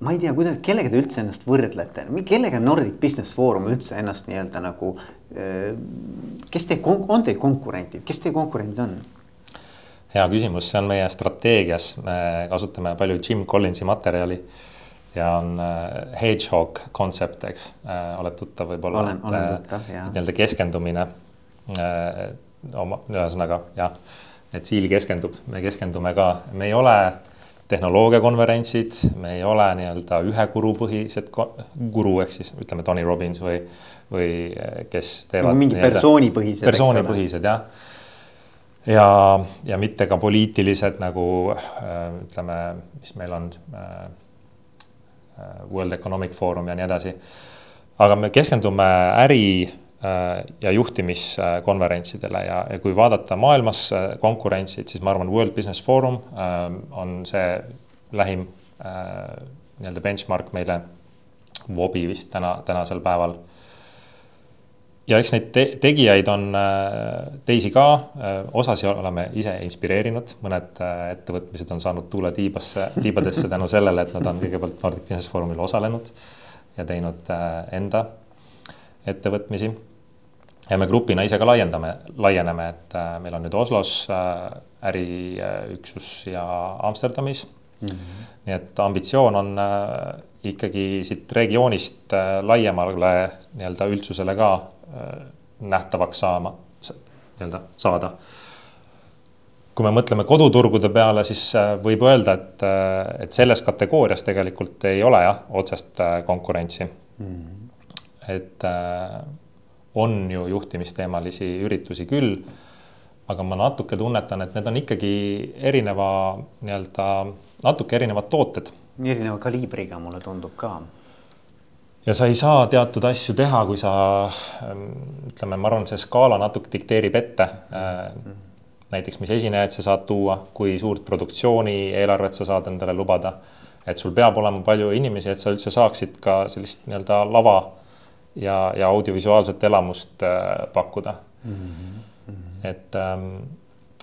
ma ei tea, kuidas, kellega te üldse ennast võrdlete, kellega Nordic Business Forum üldse ennast nii-öelda nagu. kes teie, on teil konkurentid, kes teie konkurendid on? hea küsimus, see on meie strateegias, me kasutame palju Jim Collinsi materjali ja on äh, hedgehog kontsept, eks äh,, oled tuttav võib-olla. olen, olen tuttav, jah. nii-öelda keskendumine äh, oma, ühesõnaga jah, et siil keskendub, me keskendume ka, me ei ole tehnoloogiakonverentsid, me ei ole nii-öelda ühe guru põhised, guru ehk siis ütleme, Tony Robbins või, või kes teevad mingi persoonipõhised. persoonipõhised jah. ja, ja mitte ka poliitilised nagu ütleme, mis meil on äh,. World Economic Forum ja nii edasi. aga me keskendume äri Äh, ja juhtimiskonverentsidele ja, ja kui vaadata maailmas äh, konkurentsid, siis ma arvan, World Business Forum on see lähim äh, nii-öelda benchmark meile. Wobi vist täna, tänasel päeval. Ja eks neid te tegijaid on teisi ka, osasi oleme ise inspireerinud, mõned ettevõtmised on saanud tuule tiibasse, tiibadesse tänu sellele, et nad on kõigepealt Nordic Business Forumil osalenud ja teinud enda ettevõtmisi ja me grupina ise ka laiendame, laieneme, et äh, meil on nüüd Oslos äh, äriüksus ja Amsterdamis mm. -hmm. nii et ambitsioon on äh, ikkagi siit regioonist laiemale nii-öelda üldsusele ka nähtavaks saama, nii-öelda saada. kui me mõtleme koduturgude peale, siis võib öelda, et, et selles kategoorias tegelikult ei ole jah, otsest konkurentsi mm. -hmm. et on ju juhtimisteemalisi üritusi küll. aga ma natuke tunnetan, et need on ikkagi erineva nii-öelda, natuke erinevad tooted. erineva kaliibriga, mulle tundub ka. Ja sa ei saa teatud asju teha, kui sa ütleme, ma arvan, see skaala natuke dikteerib ette mm. -hmm näiteks, mis esinejaid sa saad tuua, kui suurt produktsiooni eelarvet sa saad endale lubada. et sul peab olema palju inimesi, et sa üldse saaksid ka sellist nii-öelda lava ja, ja audiovisuaalset elamust äh, pakkuda mm. -hmm. et ähm,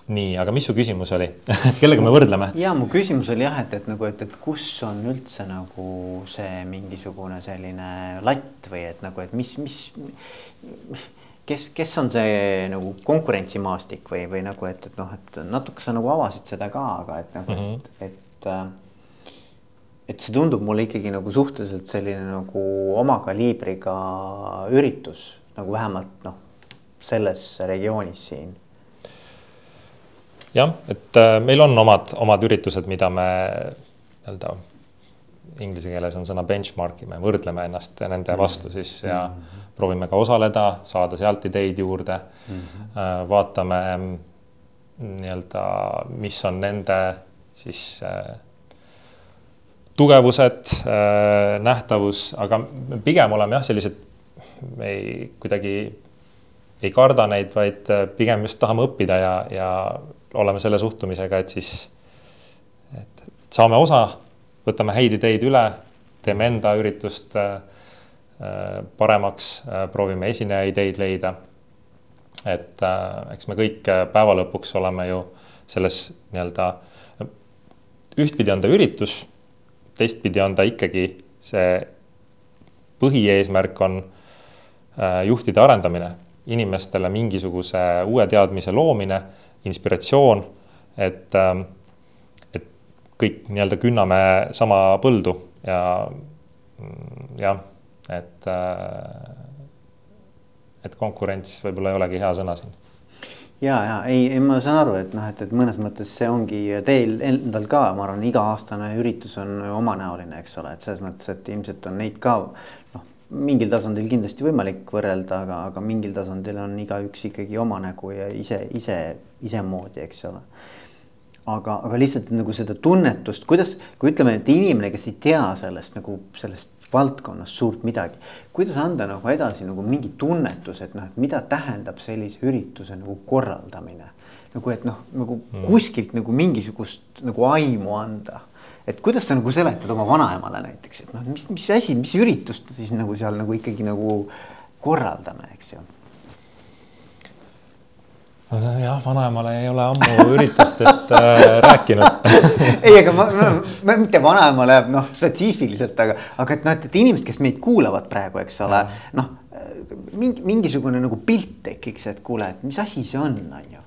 nii, aga mis su küsimus oli kellega me võrdleme? ja mu küsimus oli jah, et, et nagu, et, et kus on üldse nagu see mingisugune selline latt või et nagu, et mis, mis, kes, kes on see nagu konkurentsimaastik või, või nagu, et, et noh, et natuke sa nagu avasid seda ka, aga et nagu mm, -hmm. et, et äh, et see tundub mulle ikkagi nagu suhteliselt selline nagu oma kaliibriga üritus nagu vähemalt noh, selles regioonis siin. Jah, et äh, meil on omad, omad üritused, mida me nii-öelda inglise keeles on sõna benchmark ime, võrdleme ennast nende mhm. vastu siis ja mm -hmm. proovime ka osaleda, saada sealt ideid juurde mm. -hmm. vaatame mm, nii-öelda, mis on nende siis tugevused, nähtavus, aga pigem oleme jah, sellised, me ei kuidagi ei karda neid, vaid pigem just tahame õppida ja, ja oleme selle suhtumisega, et siis, et saame osa, võtame häid ideid üle, teeme enda üritust paremaks, proovime esineja ideid leida. et äh, eks me kõik äh, päeva lõpuks oleme ju selles nii-öelda, ühtpidi on ta üritus, teistpidi on ta ikkagi see põhieesmärk on äh, juhtide arendamine, inimestele mingisuguse uue teadmise loomine, inspiratsioon, et äh,, et kõik nii-öelda künname sama põldu ja mm, jah, et äh, et konkurents võib-olla ei olegi hea sõna siin. ja, ja ei, ei, ma saan aru, et noh, et, et mõnes mõttes see ongi teil endal ka, ma arvan, iga-aastane üritus on omanäoline, eks ole, et selles mõttes, et ilmselt on neid ka mingil tasandil kindlasti võimalik võrrelda, aga, aga mingil tasandil on igaüks ikkagi oma nägu ja ise, ise, isemoodi, eks ole aga, aga lihtsalt nagu seda tunnetust, kuidas, kui ütleme, et inimene, kes ei tea sellest nagu sellest valdkonnas suurt midagi. kuidas anda nagu edasi nagu mingi tunnetus, et noh, et mida tähendab sellise ürituse nagu korraldamine. nagu, et noh, nagu mm. kuskilt nagu mingisugust nagu aimu anda. Et kuidas sa nagu seletad oma vanaemale näiteks, et noh, mis, mis asi, mis üritust siis nagu seal nagu ikkagi nagu korraldame, eks ju? Jah, vanaemale ei ole ammu üritustest äh, rääkinud. Ei, aga ma, ma, ma mitte vanaemale noh, spetsiifiliselt, aga, aga et noh, et, et inimesed, kes meid kuulavad praegu, eks ole, noh mingi mingisugune nagu pilt tekiks, et kuule, et mis asi see on, on ju.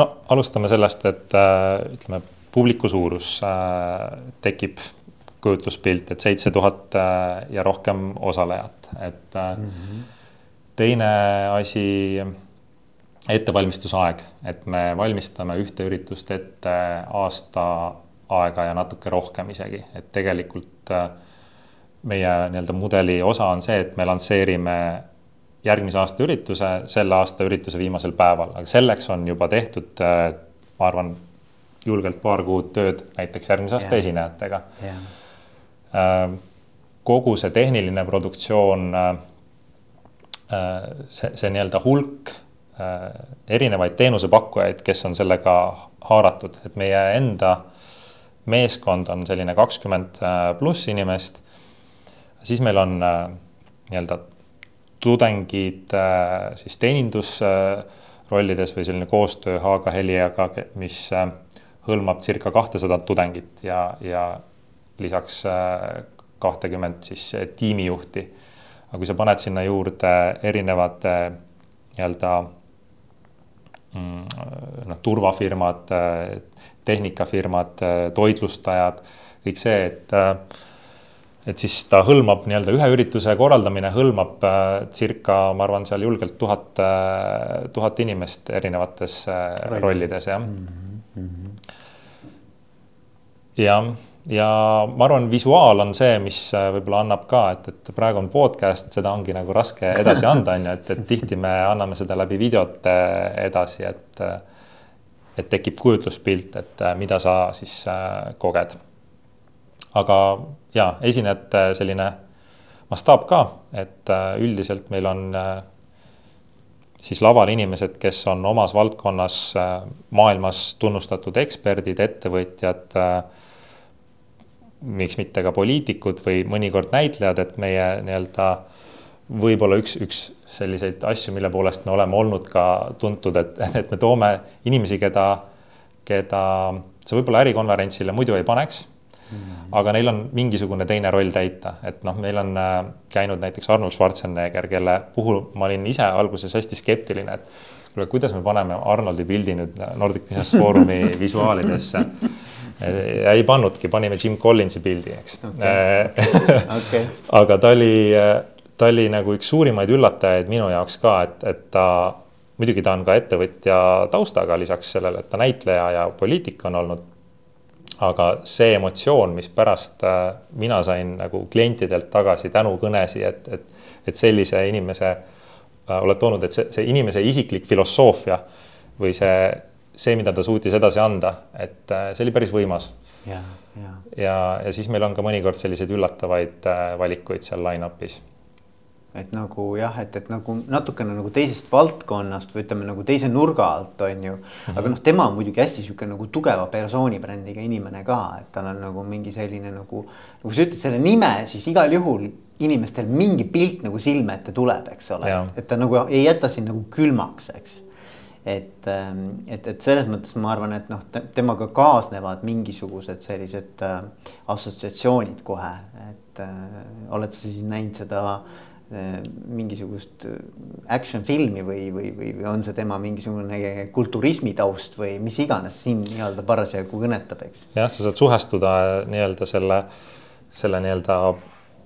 no alustame sellest, et äh, ütleme, publiku suurus äh, tekib kujutluspilt, et seitse tuhat äh, ja rohkem osalejat, et mm -hmm. teine asi ettevalmistusaeg, et me valmistame ühte üritust ette aasta aega ja natuke rohkem isegi, et tegelikult meie nii-öelda mudeli osa on see, et me lansseerime järgmise aasta ürituse selle aasta ürituse viimasel päeval, aga selleks on juba tehtud, ma arvan, julgelt paar kuud tööd näiteks järgmise aasta yeah. esinejatega yeah.. kogu see tehniline produktsioon, äh, see, see nii-öelda hulk Äh, erinevaid teenusepakkujaid, kes on sellega haaratud, et meie enda meeskond on selline kakskümmend äh, pluss inimest. siis meil on äh, nii-öelda tudengid siis teenindusrollides või selline koostöö Haaga Heliaga, mis hõlmab circa kahtesadat tudengit ja, ja lisaks kahtekümmet siis tiimijuhti. aga kui sa paned sinna juurde erinevate nii-öelda Mm, noh, turvafirmad, tehnikafirmad, toitlustajad, kõik see, et et siis ta hõlmab nii-öelda ühe ürituse korraldamine hõlmab circa, ma arvan, seal julgelt tuhat, tuhat inimest erinevates rollides, jah mm. -hmm. Jah ja ma arvan, visuaal on see, mis äh, võib-olla annab ka, et, et praegu on podcast, seda ongi nagu raske edasi anda, on ju, et, et tihti me anname seda läbi videote edasi, et et tekib kujutluspilt, et äh, mida sa siis äh, koged. aga ja esinejate selline mastaap ka, et üldiselt meil on siis laval inimesed, kes on omas valdkonnas maailmas tunnustatud eksperdid, ettevõtjad miks mitte ka poliitikud või mõnikord näitlejad, et meie nii-öelda võib-olla üks, üks selliseid asju, mille poolest me oleme olnud ka tuntud, et, et me toome inimesi, keda, keda sa võib-olla ärikonverentsile muidu ei paneks. Aga neil on mingisugune teine roll täita, et noh, meil on äh, käinud näiteks Arnold Schwarzenegger, kelle puhul ma olin ise alguses hästi skeptiline, et kuule, kuidas me paneme Arnoldi pildi nüüd Nordic Business Forumi visuaalidesse ja ei pannudki, panime Jim Collinsi pildi, eks okay. okay. aga ta oli, ta oli nagu üks suurimaid üllatajaid minu jaoks ka, et, et ta, muidugi ta on ka ettevõtja taustaga, lisaks sellele, et ta näitleja ja poliitik on olnud. Aga see emotsioon, mis pärast äh, mina sain nagu klientidelt tagasi tänukõnesi, et, et, et sellise inimese äh, oled toonud, et see, see inimese isiklik filosoofia või see see, mida ta suutis edasi anda, et äh, see oli päris võimas. ja, ja, ja, ja siis meil on ka mõnikord selliseid üllatavaid valikuid seal line-up'is et nagu jah, et, et nagu natukene nagu teisest valdkonnast või ütleme nagu teise nurga alt on ju. Aga noh, tema on muidugi hästi sihuke nagu tugeva persooni brändiga inimene ka, et tal on nagu mingi selline nagu. nagu sa ütled selle nime, siis igal juhul inimestel mingi pilt nagu silme ette tuleb, eks ole, et ta nagu ei jäta sind nagu külmaks, eks. Et, ähm, et, et selles mõttes ma arvan, et noh, temaga kaasnevad mingisugused sellised äh, assotsiatsioonid kohe, et äh, oled sa siis näinud seda äh, mingisugust äh, action filmi või, või, või, või on see tema mingisugune kulturismi taust või mis iganes sind nii-öelda parasjagu kõnetab, eks. jah, sa saad suhestuda nii-öelda selle, selle nii-öelda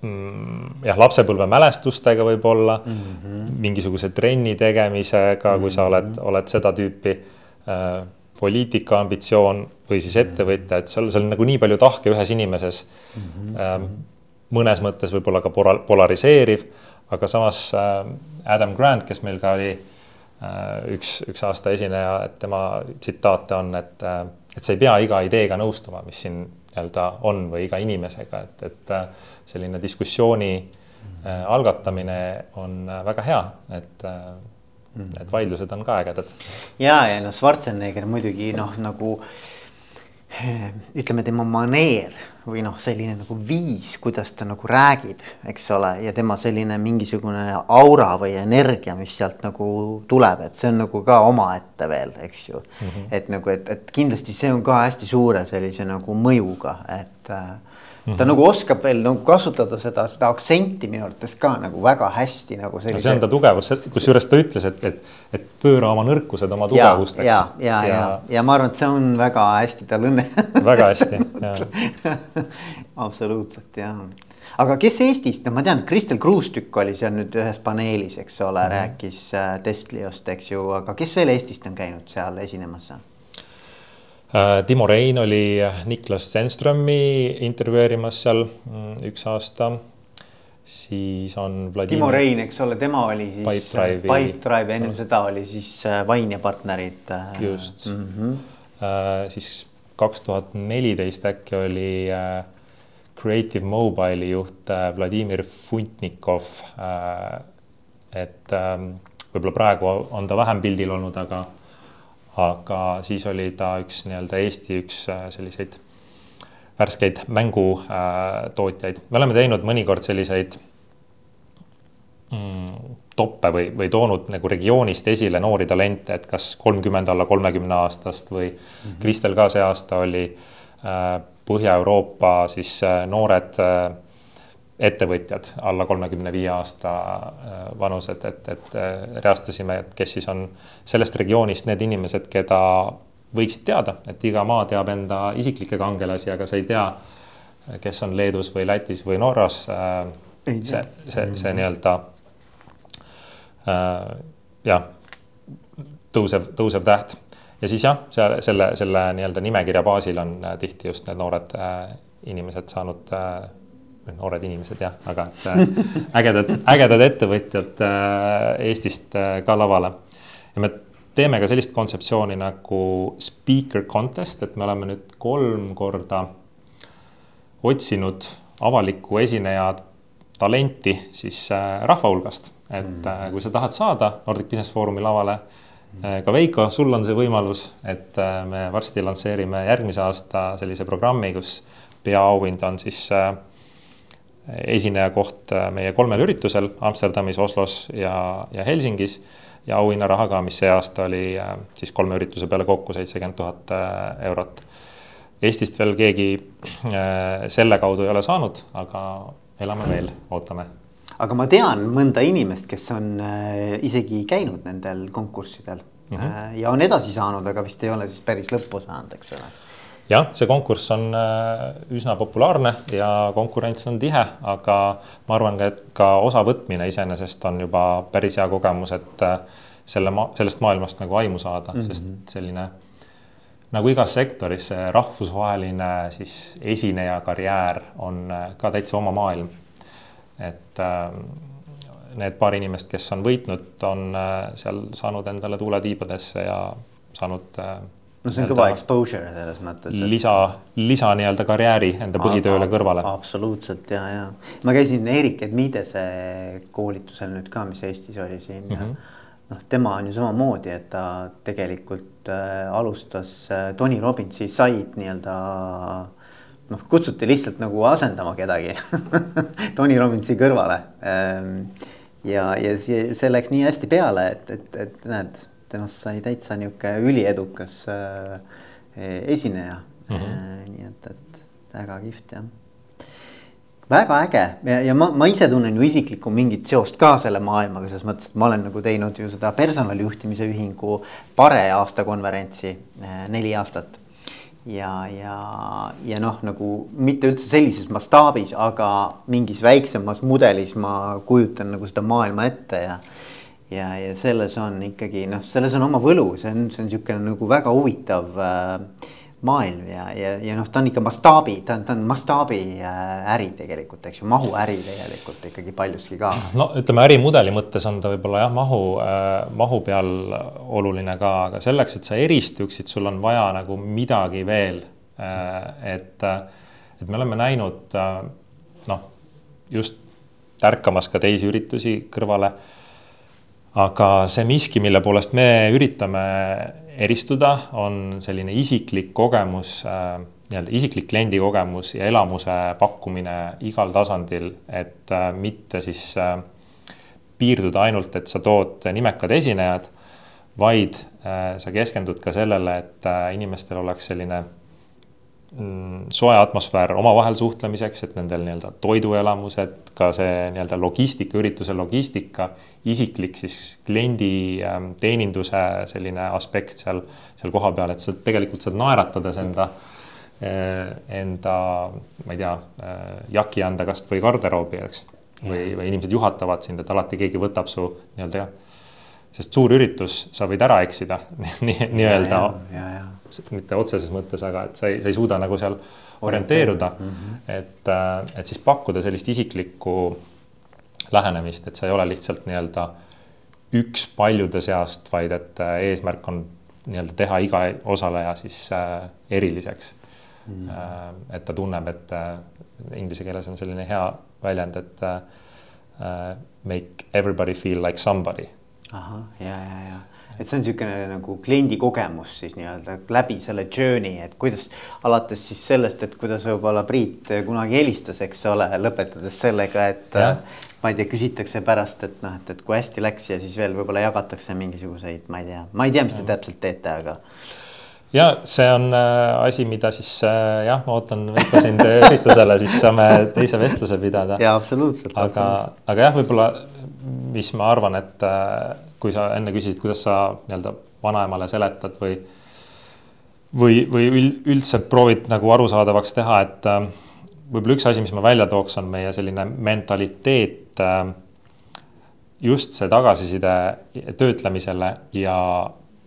Mm, jah, lapsepõlve mälestustega võib-olla mm, -hmm. mingisuguse trenni tegemisega, kui sa oled, mhm. oled seda tüüpi äh, poliitika ambitsioon või siis ettevõtja, et seal, seal on nagu nii palju tahke ühes inimeses mm. -hmm. Ähm, mõnes mõttes võib-olla ka polariseeriv, aga samas äh, Adam Grant, kes meil ka oli äh, üks, üks aasta esineja, et tema tsitaate on, et, äh, et sa ei pea iga ideega nõustuma, mis siin nii-öelda on või iga inimesega, et, et selline diskussiooni algatamine on väga hea, et mm. et vaidlused on ka ägedad. ja, ja noh, Schwarzenegger muidugi noh, nagu ütleme, tema maneer või noh, selline nagu viis, kuidas ta nagu räägib, eks ole, ja tema selline mingisugune aura või energia, mis sealt nagu tuleb, et see on nagu ka omaette veel, eks ju mm. -hmm. et nagu, et, et kindlasti see on ka hästi suure sellise nagu mõjuga, et äh, ta mm -hmm. nagu oskab veel nagu kasutada seda, seda aktsenti minu arvates ka nagu väga hästi nagu sellise.... see on ta tugevus, kusjuures ta ütles, et, et, et pööra oma nõrkused oma tugevusteks. ja, ja, ja, ja, ja ma arvan, et see on väga hästi tal õnne väga hästi, jah absoluutselt jah aga kes Eestist, no ma tean, Kristel Kruustükk oli seal nüüd ühes paneelis, eks ole mm, -hmm. rääkis äh, Testliost, eks ju, aga kes veel Eestist on käinud seal esinemas? Äh, Timo Rein oli Niklas Stenströmi intervjueerimas seal mm, üks aasta. siis on Vladimir. Timo Rein, eks ole, tema oli siis Pipedrive'i. Pipedrive, enne seda oli siis Vain ja partnerid. Äh, just mm, -hmm. siis kaks tuhat neliteist äkki oli Creative Mobile'i juht Vladimir Funtnikov. et ähm, võib-olla praegu on ta vähem pildil olnud, aga aga siis oli ta üks nii-öelda Eesti üks äh, selliseid värskeid mängutootjaid. me oleme teinud mõnikord selliseid mm, toppe või, või toonud nagu regioonist esile noori talente, et kas kolmkümmend alla kolmekümne aastast või mm -hmm. Kristel ka see aasta oli äh, Põhja-Euroopa siis äh, noored ettevõtjad alla kolmekümne viie aasta äh, vanused, et, et äh, reastasime, et kes siis on sellest regioonist need inimesed, keda võiksid teada, et iga maa teab enda isiklikke kangelasi, aga sa ei tea, kes on Leedus või Lätis või Norras. Äh, see, see, see nii-öelda jah, tõusev, tõusev täht ja siis jah, seal selle, selle nii-öelda nimekirja baasil on tihti just need noored inimesed saanud noored inimesed jah, aga et äh, ägedad, ägedad ettevõtjad äh, Eestist äh, ka lavale. ja me teeme ka sellist kontseptsiooni nagu speaker contest, et me oleme nüüd kolm korda otsinud avalikku esineja talenti siis rahva hulgast, et kui sa tahad saada Nordic Business Forumi lavale ka Veiko, sul on see võimalus, et me varsti lansseerime järgmise aasta sellise programmi, kus peaauhind on siis äh, esineja koht äh, meie kolmel üritusel Amsterdamis, Oslos ja, ja Helsingis. ja auhinnaraha ka, mis see aasta oli äh, siis kolme ürituse peale kokku seitsekümmend tuhat äh, eurot. Eestist veel keegi selle kaudu ei ole saanud, aga elame veel, ootame aga ma tean mõnda inimest, kes on isegi käinud nendel konkurssidel mm -hmm. ja on edasi saanud, aga vist ei ole siis päris lõppu saanud, eks ole jah, see konkurss on äh, üsna populaarne ja konkurents on tihe, aga ma arvan ka, et ka osavõtmine iseenesest on juba päris hea kogemus, et äh, selle ma-, sellest maailmast nagu aimu saada mm, -hmm. sest selline nagu igas sektoris, see rahvusvaheline siis esineja karjäär on äh, ka täitsa oma maailm. et need paar inimest, kes on võitnud, on seal saanud endale tuule tiibadesse ja saanud äh, no see on kõva exposure selles mõttes et.... lisa, lisa nii-öelda karjääri enda põhitööle kõrvale. absoluutselt ja, ja ma käisin Erik Edmidese koolitusel nüüd ka, mis Eestis oli siin mm. -hmm. noh, tema on ju samamoodi, et ta tegelikult äh, alustas äh, Tony Robbinsi said nii-öelda noh, kutsuti lihtsalt nagu asendama kedagi Tony Robbinsi kõrvale ähm,. ja, ja see, see läks nii hästi peale, et, et, et näed temast sai täitsa nihuke üliedukas äh, esineja mm. -hmm. nii et, et väga kihvt jah väga äge ja, ja ma, ma ise tunnen ju isiklikku mingit seost ka selle maailmaga, selles mõttes, et ma olen nagu teinud ju seda personalijuhtimise ühingu Pare aastakonverentsi äh, neli aastat. ja, ja, ja noh, nagu mitte üldse sellises mastaabis, aga mingis väiksemas mudelis ma kujutan nagu seda maailma ette ja ja, ja selles on ikkagi noh, selles on oma võlu, see on, see on niisugune nagu väga huvitav äh, maailm ja, ja, ja noh, ta on ikka mastaabi, ta on, ta on mastaabi äh, tegelikult, eks ju, mahuäri tegelikult ikkagi paljuski ka. no ütleme, ärimudeli mõttes on ta võib-olla jah, mahu äh,, mahu peal oluline ka, aga selleks, et sa eristuksid, sul on vaja nagu midagi veel äh,. et, et me oleme näinud äh, noh, just tärkamas ka teisi üritusi kõrvale aga see miski, mille poolest me üritame eristuda, on selline isiklik kogemus äh,, nii-öelda isiklik kliendi kogemus ja elamuse pakkumine igal tasandil, et äh, mitte siis äh, piirduda ainult, et sa tood nimekad esinejad, vaid äh, sa keskendud ka sellele, et äh, inimestel oleks selline soe atmosfäär omavahel suhtlemiseks, et nendel nii-öelda toiduelamused, ka see nii-öelda logistika, ürituse logistika, isiklik siis kliendi ähm, teeninduse selline aspekt seal, seal kohapeal, et sa tegelikult saad naeratades enda, äh, enda, ma ei tea, äh, jaki anda kasvõi garderoobi, eks. või, või inimesed juhatavad sind, et alati keegi võtab su nii-öelda jah sest suur üritus, sa võid ära eksida nii-öelda nii, mitte otseses mõttes, aga et sa ei, sa ei suuda nagu seal orienteeruda mm. -hmm. et, äh, et siis pakkuda sellist isiklikku lähenemist, et sa ei ole lihtsalt nii-öelda üks paljude seast, vaid et äh, eesmärk on nii-öelda teha iga osaleja siis äh, eriliseks mm. -hmm. et ta tunneb, et inglise keeles on selline hea väljend, et make everybody feel like somebody ahah, ja, ja, ja et see on niisugune nagu kliendi kogemus siis nii-öelda läbi selle journey, et kuidas alates siis sellest, et kuidas võib-olla Priit kunagi helistas, eks ole, lõpetades sellega, et ja. ma ei tea, küsitakse pärast, et noh, et, et kui hästi läks ja siis veel võib-olla jagatakse mingisuguseid, ma ei tea, ma ei tea, mis te täpselt teete, aga ja see on äh, asi, mida siis äh, jah, ma ootan Veiko sind üritusele, siis saame teise vestluse pidada. ja absoluutselt. aga, aga jah, võib-olla mis ma arvan, et äh, kui sa enne küsisid, kuidas sa nii-öelda vanaemale seletad või või, või üldse proovid nagu arusaadavaks teha, et äh, võib-olla üks asi, mis ma välja tooks, on meie selline mentaliteet äh, just see tagasiside töötlemisele ja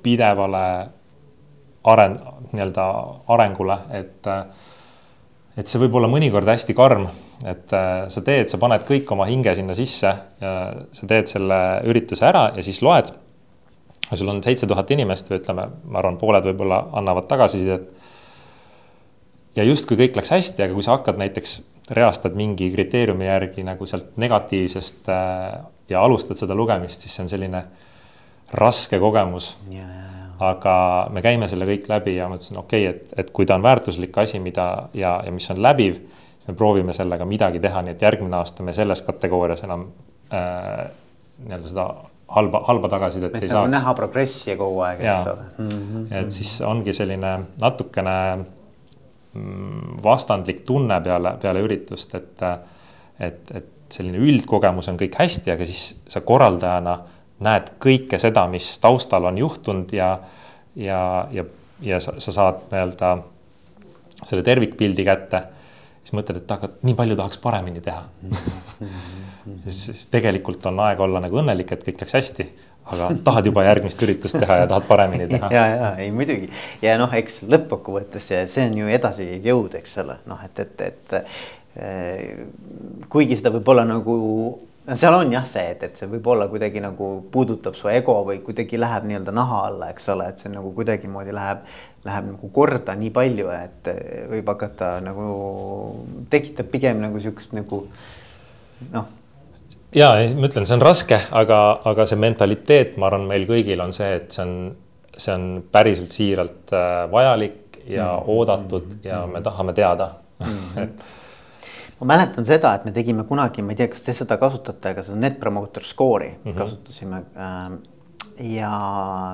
pidevale aren-, nii-öelda arengule, et et see võib olla mõnikord hästi karm, et äh, sa teed, sa paned kõik oma hinge sinna sisse ja sa teed selle ürituse ära ja siis loed. sul on seitse tuhat inimest või ütleme, ma arvan, pooled võib-olla annavad tagasisidet. ja justkui kõik läks hästi, aga kui sa hakkad näiteks reastad mingi kriteeriumi järgi nagu sealt negatiivsest äh, ja alustad seda lugemist, siis see on selline raske kogemus yeah aga me käime selle kõik läbi ja mõtlesin, okei okay,, et, et kui ta on väärtuslik asi, mida ja, ja mis on läbiv, me proovime sellega midagi teha, nii et järgmine aasta me selles kategoorias enam äh, nii-öelda seda halba, halba tagasisidet ei saaks. näha progressi kogu aeg, eks ole mm. -hmm. et siis ongi selline natukene mm, vastandlik tunne peale, peale üritust, et, et, et selline üldkogemus on kõik hästi, aga siis sa korraldajana näed kõike seda, mis taustal on juhtunud ja, ja, ja, ja sa, sa saad nii-öelda selle tervikpildi kätte. Siis mõtled, et aga nii palju tahaks paremini teha. Siis tegelikult on aeg olla nagu õnnelik, et kõik läks hästi, aga tahad juba järgmist üritust teha ja tahad paremini teha. ja, ja ei muidugi. Ja noh, eks lõppkokkuvõttes see on ju edasijõud, eks ole, noh, et, et, et eh, kuigi seda võib-olla nagu no seal on jah see, et, et see võib olla kuidagi nagu puudutab su ego või kuidagi läheb nii-öelda naha alla, eks ole, et see nagu kuidagimoodi läheb, läheb nagu korda nii palju, et võib hakata nagu, tekitab pigem nagu sihukest nagu noh. ja ma ütlen, see on raske, aga, aga see mentaliteet, ma arvan, meil kõigil on see, et see on, see on päriselt siiralt äh, vajalik ja mm -hmm. oodatud ja me tahame teada mm. -hmm. et ma mäletan seda, et me tegime kunagi, ma ei tea, kas te seda kasutate, aga seda Net Promoter Score'i mm -hmm. kasutasime äh,. Ja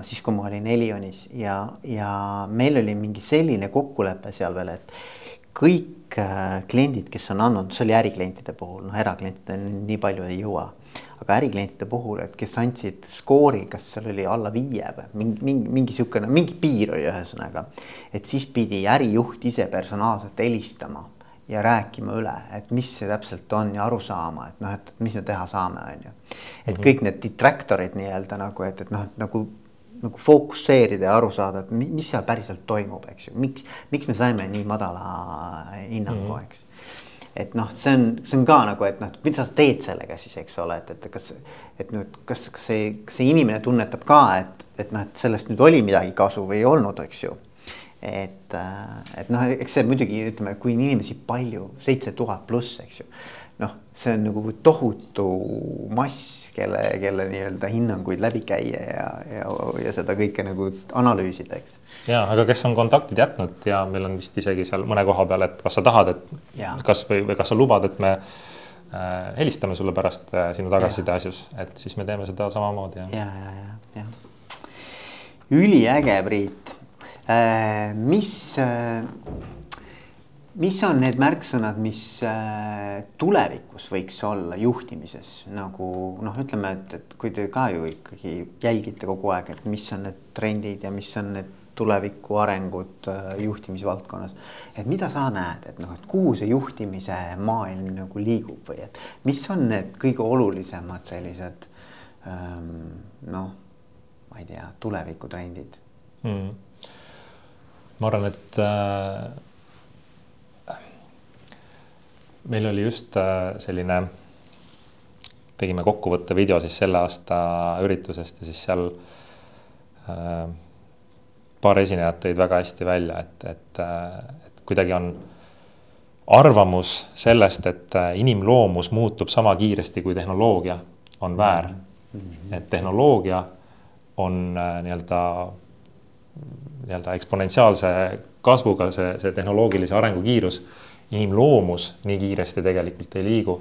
siis, kui ma olin Elionis ja, ja meil oli mingi selline kokkulepe seal veel, et kõik äh, kliendid, kes on andnud, see oli äriklientide puhul, noh, eraklientideni nii palju ei jõua aga äriklientide puhul, et kes andsid skoori, kas seal oli alla viie või mingi, mingi, mingi sihukene, mingi piir oli ühesõnaga. et siis pidi ärijuht ise personaalselt helistama ja rääkima üle, et mis see täpselt on ja aru saama, et noh, et mis me teha saame, on ju. et kõik need detractor'id nii-öelda nagu, et, et noh, et nagu, nagu fookusseerida ja aru saada, et mis seal päriselt toimub, eks ju, miks, miks me saime nii madala hinnangu mm, -hmm. eks et noh, see on, see on ka nagu, et noh, mida sa teed sellega siis, eks ole, et, et kas, et nüüd, kas, kas see, kas see inimene tunnetab ka, et, et noh, et sellest nüüd oli midagi kasu või ei olnud, eks ju et, äh, et noh, eks see muidugi ütleme, kui on inimesi palju, seitse tuhat pluss, eks ju. noh, see on nagu tohutu mass, kelle, kelle nii-öelda hinnanguid läbi käia ja, ja, ja seda kõike nagu analüüsida, eks. ja, aga kes on kontaktid jätnud ja meil on vist isegi seal mõne koha peal, et kas sa tahad, et ja. kas või, või kas sa lubad, et me äh, helistame sulle pärast äh, sinu tagasiside asjus, et siis me teeme seda samamoodi. ja, ja, ja, ja, ja. üliäge, Priit mis, äh, mis on need märksõnad, mis äh, tulevikus võiks olla juhtimises nagu noh, ütleme, et, et kui te ka ju ikkagi jälgite kogu aeg, et mis on need trendid ja mis on need tuleviku arengud juhtimisvaldkonnas. et mida sa näed, et noh, et kuhu see juhtimise maailm nagu liigub või et mis on need kõige olulisemad sellised ähm, noh, ma ei tea, tulevikutrendid mm.? Ma arvan, et äh, meil oli just äh, selline, tegime kokkuvõtte video siis selle aasta üritusest ja siis seal äh, paar esinejat tõid väga hästi välja, et, et, äh, et kuidagi on arvamus sellest, et äh, inimloomus muutub sama kiiresti kui tehnoloogia, on väär mm. -hmm. et tehnoloogia on äh, nii-öelda nii-öelda eksponentsiaalse kasvuga see, see tehnoloogilise arengu kiirus, inimloomus nii kiiresti tegelikult ei liigu.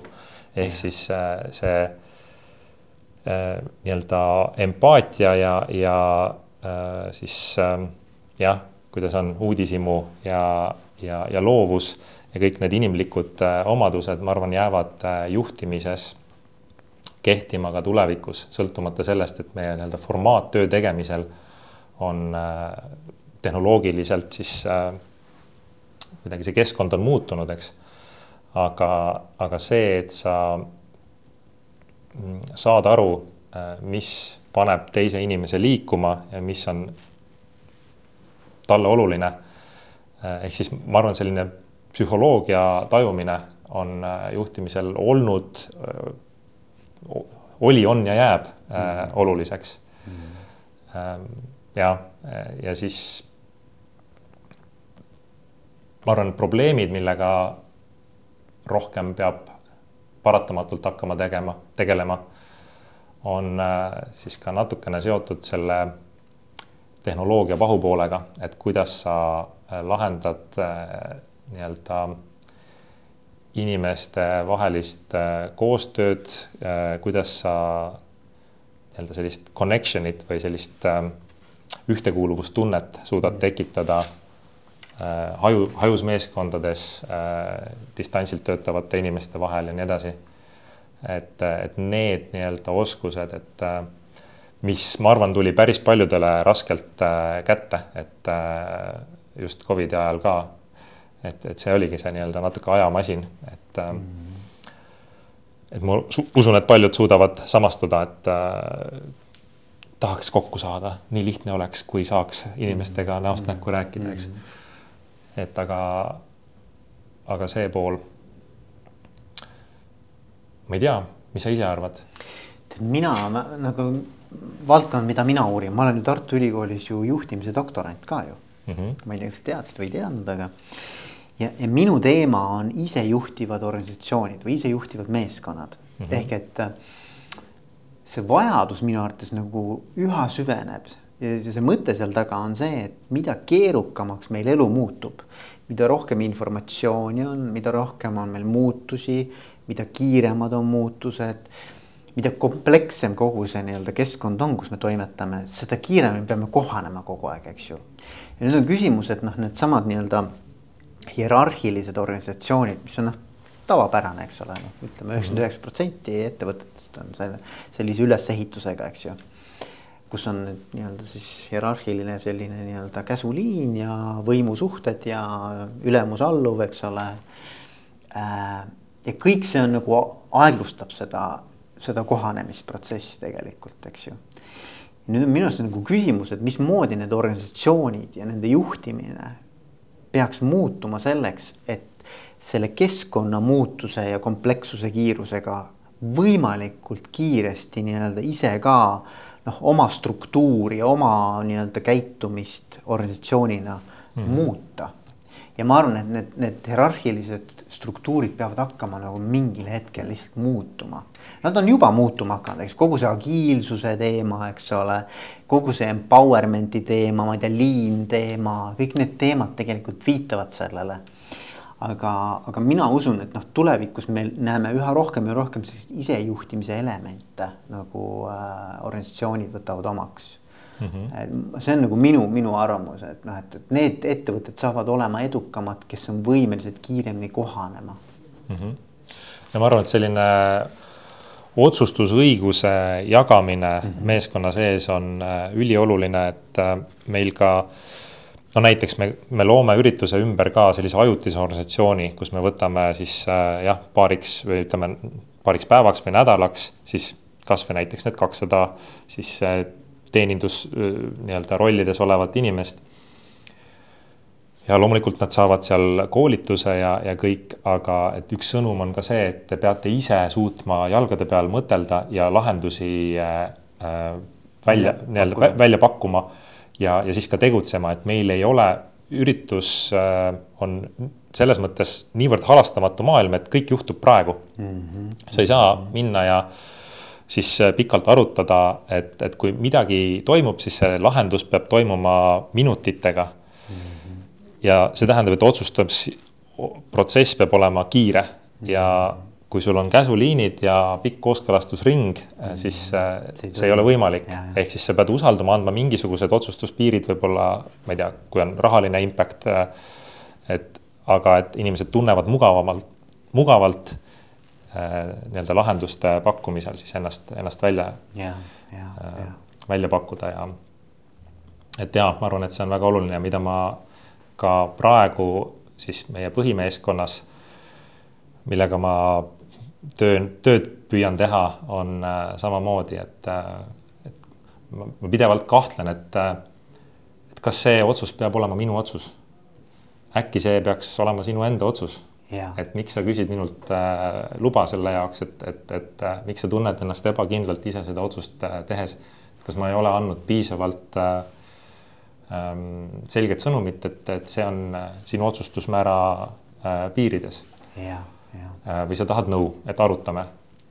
ehk siis äh, see äh, nii-öelda empaatia ja, ja äh, siis jah, kuidas on uudishimu ja, ja, ja loovus ja kõik need inimlikud omadused, ma arvan, jäävad juhtimises kehtima ka tulevikus, sõltumata sellest, et meie nii-öelda formaattöö tegemisel on tehnoloogiliselt siis äh, kuidagi see keskkond on muutunud, eks. aga, aga see, et sa mm, saad aru, äh, mis paneb teise inimese liikuma ja mis on talle oluline. Äh, ehk siis ma arvan, selline psühholoogia tajumine on juhtimisel olnud, oli, on ja jääb mm -hmm. oluliseks mm. -hmm. Ja, ja siis ma arvan, probleemid, millega rohkem peab paratamatult hakkama tegema, tegelema, on äh, siis ka natukene seotud selle tehnoloogia pahupoolega, et kuidas sa äh, lahendad äh, nii-öelda inimeste vahelist koostööd, kuidas sa nii-öelda sellist connection'it või sellist ühtekuuluvustunnet suudad tekitada Äh, haju, hajusmeeskondades äh, distantsilt töötavate inimeste vahel ja nii edasi. et, et need nii-öelda oskused, et äh, mis ma arvan, tuli päris paljudele raskelt kätte, et just Covidi ajal ka. et, et see oligi see nii-öelda natuke ajamasin, et mm. -hmm. et ma usun, et paljud suudavad samastuda, et äh, tahaks kokku saada, nii lihtne oleks, kui saaks inimestega näost näkku rääkida, eks mm. -hmm et aga, aga see pool, ma ei tea, mis sa ise arvad? mina nagu valdkond, mida mina uurin, ma olen ju Tartu Ülikoolis ju juhtimise doktorant ka ju mm. -hmm. ma ei tea, kas sa teadsid või ei teadnud, aga. ja, ja minu teema on isejuhtivad organisatsioonid või isejuhtivad meeskonnad mm -hmm. ehk et äh, see vajadus minu arvates nagu üha süveneb ja see mõte seal taga on see, et mida keerukamaks meil elu muutub, mida rohkem informatsiooni on, mida rohkem on meil muutusi, mida kiiremad on muutused mida komplekssem kogu see nii-öelda keskkond on, kus me toimetame, seda kiiremini peame kohanema kogu aeg, eks ju. ja nüüd on küsimus, et noh, needsamad nii-öelda hierarhilised organisatsioonid, mis on noh, tavapärane, eks ole, noh, ütleme üheksakümmend üheksa protsenti ettevõtetest on selle sellise ülesehitusega, eks ju. kus on nüüd nii-öelda siis hierarhiline selline nii-öelda käsuliin ja võimusuhted ja ülemus-alluv, eks ole. Äh, ja kõik see on nagu aeglustab seda seda kohanemisprotsessi tegelikult, eks ju. nüüd on minu arust nagu küsimus, et mismoodi need organisatsioonid ja nende juhtimine peaks muutuma selleks, et selle keskkonna muutuse ja komplekssuse kiirusega võimalikult kiiresti nii-öelda ise ka noh, oma struktuuri, oma nii-öelda käitumist organisatsioonina mm muuta ja ma arvan, et need, need hierarhilised struktuurid peavad hakkama nagu mingil hetkel lihtsalt muutuma. Nad on juba muutuma hakanud, eks kogu see agiilsuse teema, eks ole. kogu see empowerment'i teema, ma ei tea, lean teema, kõik need teemad tegelikult viitavad sellele. Aga, aga mina usun, et noh, tulevikus me näeme üha rohkem ja rohkem selliseid isejuhtimise elemente nagu äh, organisatsioonid võtavad omaks Mm -hmm. see on nagu minu, minu arvamus, et noh, et, et need ettevõtted saavad olema edukamad, kes on võimelised kiiremini kohanema mm. -hmm. ja ma arvan, et selline otsustusõiguse jagamine mm -hmm. meeskonna sees on äh, ülioluline, et äh, meil ka no näiteks me, me loome ürituse ümber ka sellise ajutise organisatsiooni, kus me võtame siis jah, paariks või ütleme paariks päevaks või nädalaks siis kasvõi näiteks need kakssada siis teenindus nii-öelda rollides olevat inimest. ja loomulikult nad saavad seal koolituse ja, ja kõik, aga et üks sõnum on ka see, et te peate ise suutma jalgade peal mõtelda ja lahendusi äh, välja nii-öelda välja pakkuma. Ja, ja siis ka tegutsema, et meil ei ole, üritus äh, on selles mõttes niivõrd halastamatu maailm, et kõik juhtub praegu mm. -hmm. sa ei saa minna ja siis äh, pikalt arutada, et, et kui midagi toimub, siis see lahendus peab toimuma minutitega mm. -hmm. ja see tähendab, et otsustamisprotsess peab olema kiire ja kui sul on käsuliinid ja pikk kooskõlastusring, äh, siis äh, see, see ei ole võimalik. ehk siis sa pead usaldama, andma mingisugused otsustuspiirid, võib-olla, ma ei tea, kui on rahaline impact. et aga, et inimesed tunnevad mugavamalt, mugavalt Äh, nii-öelda lahenduste pakkumisel siis ennast, ennast välja välja pakkuda ja. et ja ma arvan, et see on väga oluline, mida ma ka praegu siis meie põhimeeskonnas, millega ma töö, tööd püüan teha, on äh, samamoodi, et, äh, et ma pidevalt kahtlen, et, et kas see otsus peab olema minu otsus. äkki see peaks olema sinu enda otsus et miks sa küsid minult äh, luba selle jaoks, et, et, et äh, miks sa tunned ennast ebakindlalt ise seda otsust äh, tehes. kas ma ei ole andnud piisavalt äh, ähm, selget sõnumit, et, et see on äh, sinu otsustusmäära äh, piirides. Äh, või sa tahad nõu, et arutame.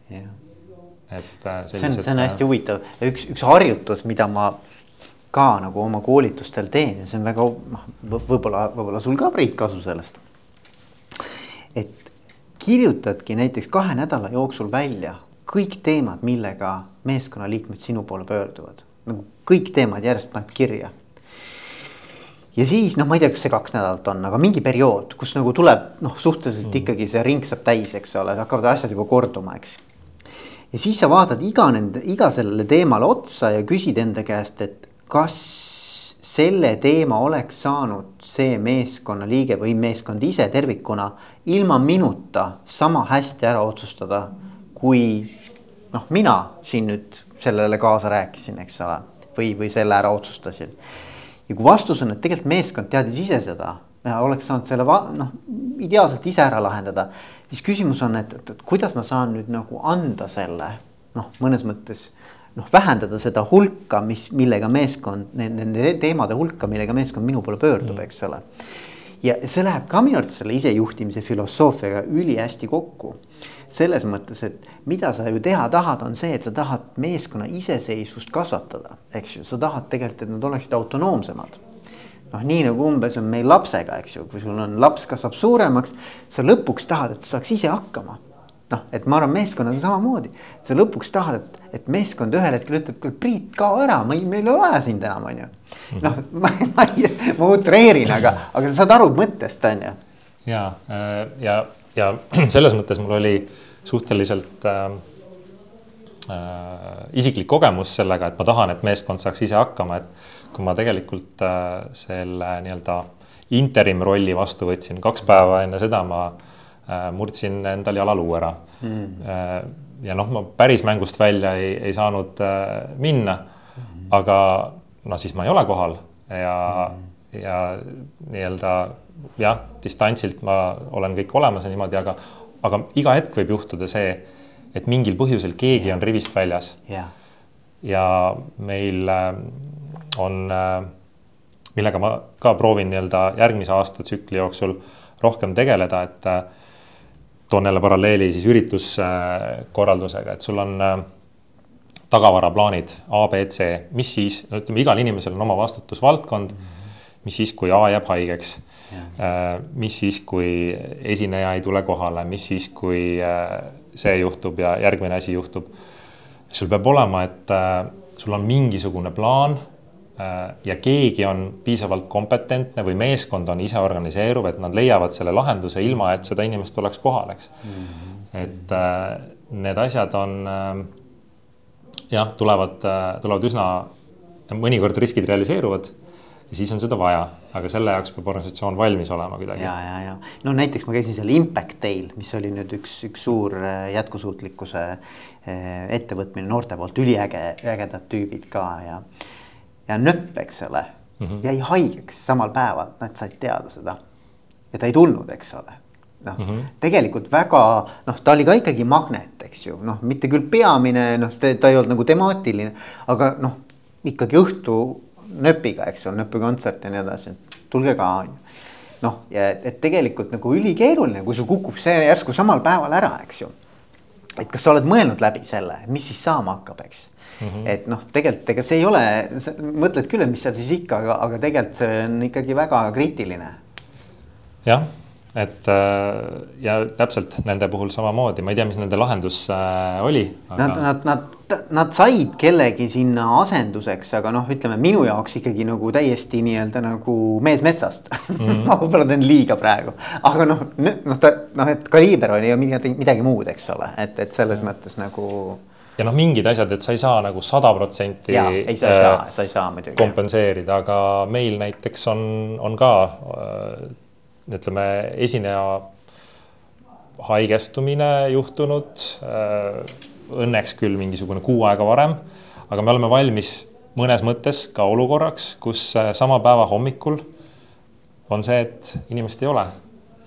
et äh, sellised. see on, see on hästi äh, huvitav ja üks, üks harjutus, mida ma ka nagu oma koolitustel teen ja see on väga noh, võib-olla, võib-olla sul ka Priit kasu sellest kirjutadki näiteks kahe nädala jooksul välja kõik teemad, millega meeskonnaliikmed sinu poole pöörduvad, nagu kõik teemad järjest paned kirja. Ja siis noh, ma ei tea, kas see kaks nädalat on, aga mingi periood, kus nagu tuleb noh, suhteliselt mm. ikkagi see ring saab täis, eks ole, hakkavad asjad juba korduma, eks. ja siis sa vaatad iga nende, iga sellele teemale otsa ja küsid enda käest, et kas selle teema oleks saanud see meeskonnaliige või meeskond ise tervikuna ilma minuta sama hästi ära otsustada, kui noh, mina siin nüüd sellele kaasa rääkisin, eks ole, või, või selle ära otsustasin. Ja kui vastus on, et tegelikult meeskond teadis ise seda, oleks saanud selle noh, ideaalselt ise ära lahendada. siis küsimus on, et, et, et kuidas ma saan nüüd nagu anda selle noh, mõnes mõttes noh, vähendada seda hulka, mis, millega meeskond, nende teemade hulka, millega meeskond minu poole pöördub, mm. eks ole. ja see läheb ka minu arvates selle isejuhtimise filosoofiaga ülihästi kokku. Selles mõttes, et mida sa ju teha tahad, on see, et sa tahad meeskonna iseseisvust kasvatada, eks ju, sa tahad tegelikult, et nad oleksid autonoomsemad noh, nii nagu umbes on meil lapsega, eks ju, kui sul on laps kasvab suuremaks, sa lõpuks tahad, et saaks ise hakkama. noh, et ma arvan, meeskonnaga samamoodi, sa lõpuks tahad, et, et meeskond ühel hetkel ütleb, kuule Priit, kao ära, ma ei, meil ei ole vaja sind enam, on ju. noh, ma, ma ei, ma utreerin, aga, aga sa saad aru mõttest, on ju. ja, ja, ja selles mõttes mul oli suhteliselt äh, äh, isiklik kogemus sellega, et ma tahan, et meeskond saaks ise hakkama, et kui ma tegelikult äh, selle nii-öelda interim rolli vastu võtsin, kaks päeva enne seda ma äh, murdsin endal jalaluu ära. Mm.. Äh, ja noh, ma päris mängust välja ei, ei saanud minna. Mm.. aga no siis ma ei ole kohal ja mm., ja nii-öelda jah, distantsilt ma olen kõik olemas ja niimoodi, aga, aga iga hetk võib juhtuda see, et mingil põhjusel keegi yeah. on rivist väljas yeah.. ja meil on, äh, millega ma ka proovin nii-öelda järgmise aasta tsükli jooksul rohkem tegeleda, et äh, toon jälle paralleeli siis ürituskorraldusega, et sul on äh, tagavaraplaanid A, B, C, mis siis, no ütleme, igal inimesel on oma vastutusvaldkond mm. -hmm. mis siis, kui A jääb haigeks? Mis siis, kui esineja ei tule kohale, mis siis, kui see juhtub ja järgmine asi juhtub? sul peab olema, et sul on mingisugune plaan Äh, ja keegi on piisavalt kompetentne või meeskond on ise organiseeruv, et nad leiavad selle lahenduse ilma, et seda inimest oleks kohal, eks mm. -hmm. et äh, need asjad on äh, jah, tulevad, tulevad üsna, mõnikord riskid realiseeruvad ja siis on seda vaja, aga selle jaoks peab organisatsioon valmis olema kuidagi. ja, ja, ja no näiteks ma käisin seal Impact Day'l, mis oli nüüd üks, üks suur jätkusuutlikkuse ettevõtmine noorte poolt, üliäge, ägedad tüübid ka ja ja nööp, eks ole mm, -hmm. jäi haigeks samal päeval, nad said teada seda. ja ta ei tulnud, eks ole. noh mm -hmm., tegelikult väga noh, ta oli ka ikkagi magnet, eks ju, noh, mitte küll peamine, noh, ta ei olnud nagu temaatiline, aga noh, ikkagi õhtu nööpiga, eks ole, nööpikontsert ja nii edasi, tulge ka on ju noh, ja et tegelikult nagu ülikeeruline, kui sul kukub see järsku samal päeval ära, eks ju. et kas sa oled mõelnud läbi selle, mis siis saama hakkab, eks Mm -hmm. et noh, tegelikult ega see ei ole, mõtled küll, et mis seal siis ikka, aga, aga tegelikult see on ikkagi väga kriitiline. jah, et äh, ja täpselt nende puhul samamoodi, ma ei tea, mis nende lahendus äh, oli aga.... Nad, nad, nad, nad said kellegi sinna asenduseks, aga noh, ütleme minu jaoks ikkagi nagu täiesti nii-öelda nagu mees metsast mm. -hmm. ma võib-olla teen liiga praegu, aga noh, noh ta noh, et kaliiber oli ju midagi, midagi muud, eks ole, et, et selles mõttes nagu ja noh, mingid asjad, et sa ei saa nagu sada protsenti. ei, sa ei saa, äh, sa ei saa muidugi. kompenseerida, aga meil näiteks on, on ka äh, ütleme, esineja haigestumine juhtunud. Äh, õnneks küll mingisugune kuu aega varem, aga me oleme valmis mõnes mõttes ka olukorraks, kus sama päeva hommikul on see, et inimest ei ole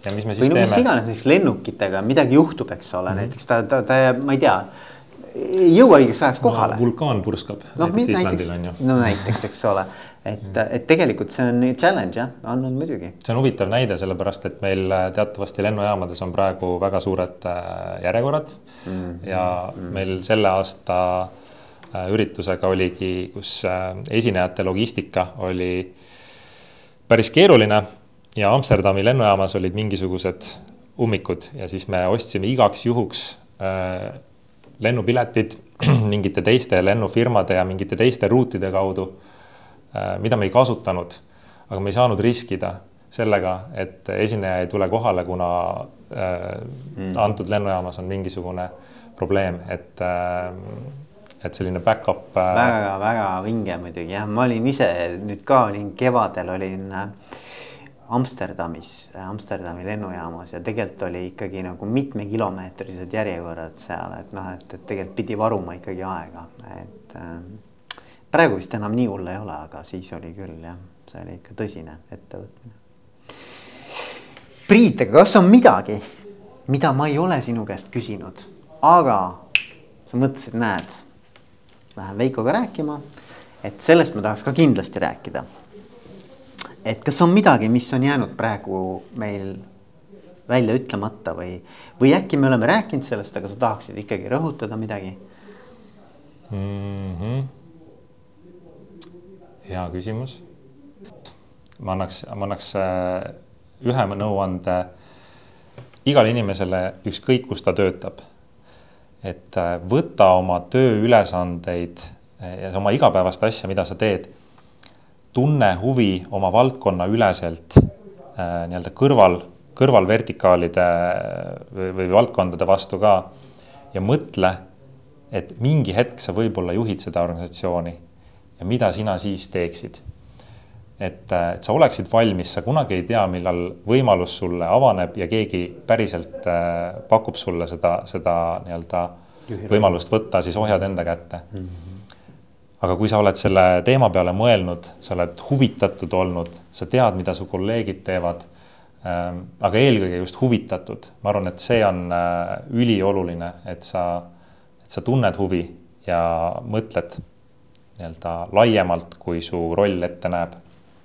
ja mis me siis või no, teeme. mis iganes näiteks lennukitega midagi juhtub, eks ole mm, -hmm. näiteks ta, ta, ta, ma ei tea ei jõua õigeks ajaks kohale no,. vulkaan purskab no, näiteks Islandil on ju. no näiteks, eks ole, et, et tegelikult see on challenge jah, on, on muidugi. see on huvitav näide, sellepärast et meil teatavasti lennujaamades on praegu väga suured äh, järjekorrad mm. -hmm. ja mm -hmm. meil selle aasta äh, üritusega oligi, kus äh, esinejate logistika oli päris keeruline ja Amsterdami lennujaamas olid mingisugused ummikud ja siis me ostsime igaks juhuks lennupiletid mingite teiste lennufirmade ja mingite teiste ruutide kaudu, äh, mida me ei kasutanud. aga me ei saanud riskida sellega, et esineja ei tule kohale, kuna äh, mm. antud lennujaamas on mingisugune probleem, et äh, et selline back-up äh.... väga-väga vinge muidugi jah, ma olin ise nüüd ka olin kevadel olin äh, Amsterdamis, Amsterdami lennujaamas ja tegelikult oli ikkagi nagu mitmekilomeetrised järjekorrad seal, et noh, et, et tegelikult pidi varuma ikkagi aega, et äh, praegu vist enam nii hull ei ole, aga siis oli küll jah, see oli ikka tõsine ettevõtmine. Priit, aga kas on midagi, mida ma ei ole sinu käest küsinud, aga sa mõtlesid, näed, lähen Veikoga rääkima, et sellest ma tahaks ka kindlasti rääkida. et kas on midagi, mis on jäänud praegu meil välja ütlemata või, või äkki me oleme rääkinud sellest, aga sa tahaksid ikkagi rõhutada midagi mm? -hmm. Hea küsimus. ma annaks, ma annaks äh, ühe nõuande igale inimesele, ükskõik kus ta töötab. et äh, võta oma tööülesandeid äh, ja oma igapäevast asja, mida sa teed. tunne huvi oma valdkonna üleselt nii-öelda kõrval kõrvalvertikaalide või, või valdkondade vastu ka. ja mõtle, et mingi hetk sa võib-olla juhid seda organisatsiooni ja mida sina siis teeksid. et, et sa oleksid valmis, sa kunagi ei tea, millal võimalus sulle avaneb ja keegi päriselt äh, pakub sulle seda, seda nii-öelda võimalust võtta siis ohjad enda kätte mm. -hmm. aga kui sa oled selle teema peale mõelnud, sa oled huvitatud olnud, sa tead, mida su kolleegid teevad Ehm, aga eelkõige just huvitatud, ma arvan, et see on äh, ülioluline, et sa, et sa tunned huvi ja mõtled nii-öelda laiemalt, kui su roll ette näeb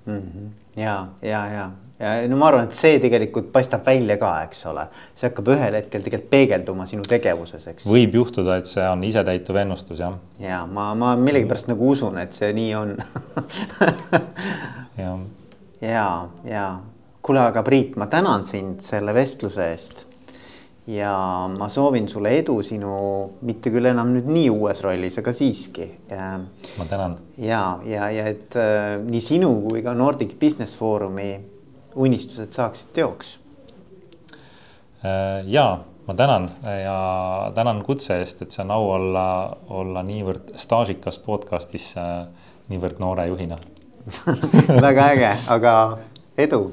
mm. -hmm. ja, ja, ja, ja no ma arvan, et see tegelikult paistab välja ka, eks ole, see hakkab ühel hetkel tegelikult peegelduma sinu tegevuses, eks. võib juhtuda, et see on isetäituv ennustus, jah. ja ma, ma millegipärast nagu usun, et see nii on ja, ja, ja kuule, aga Priit, ma tänan sind selle vestluse eest. Ja ma soovin sulle edu sinu, mitte küll enam nüüd nii uues rollis, aga siiski. ma tänan. ja, ja, ja et äh, nii sinu kui ka Nordic Business Forumi unistused saaksid teoks. Äh, ja ma tänan ja tänan kutse eest, et see on au olla, olla niivõrd staažikas podcast'is äh, niivõrd noore juhina väga äge, aga edu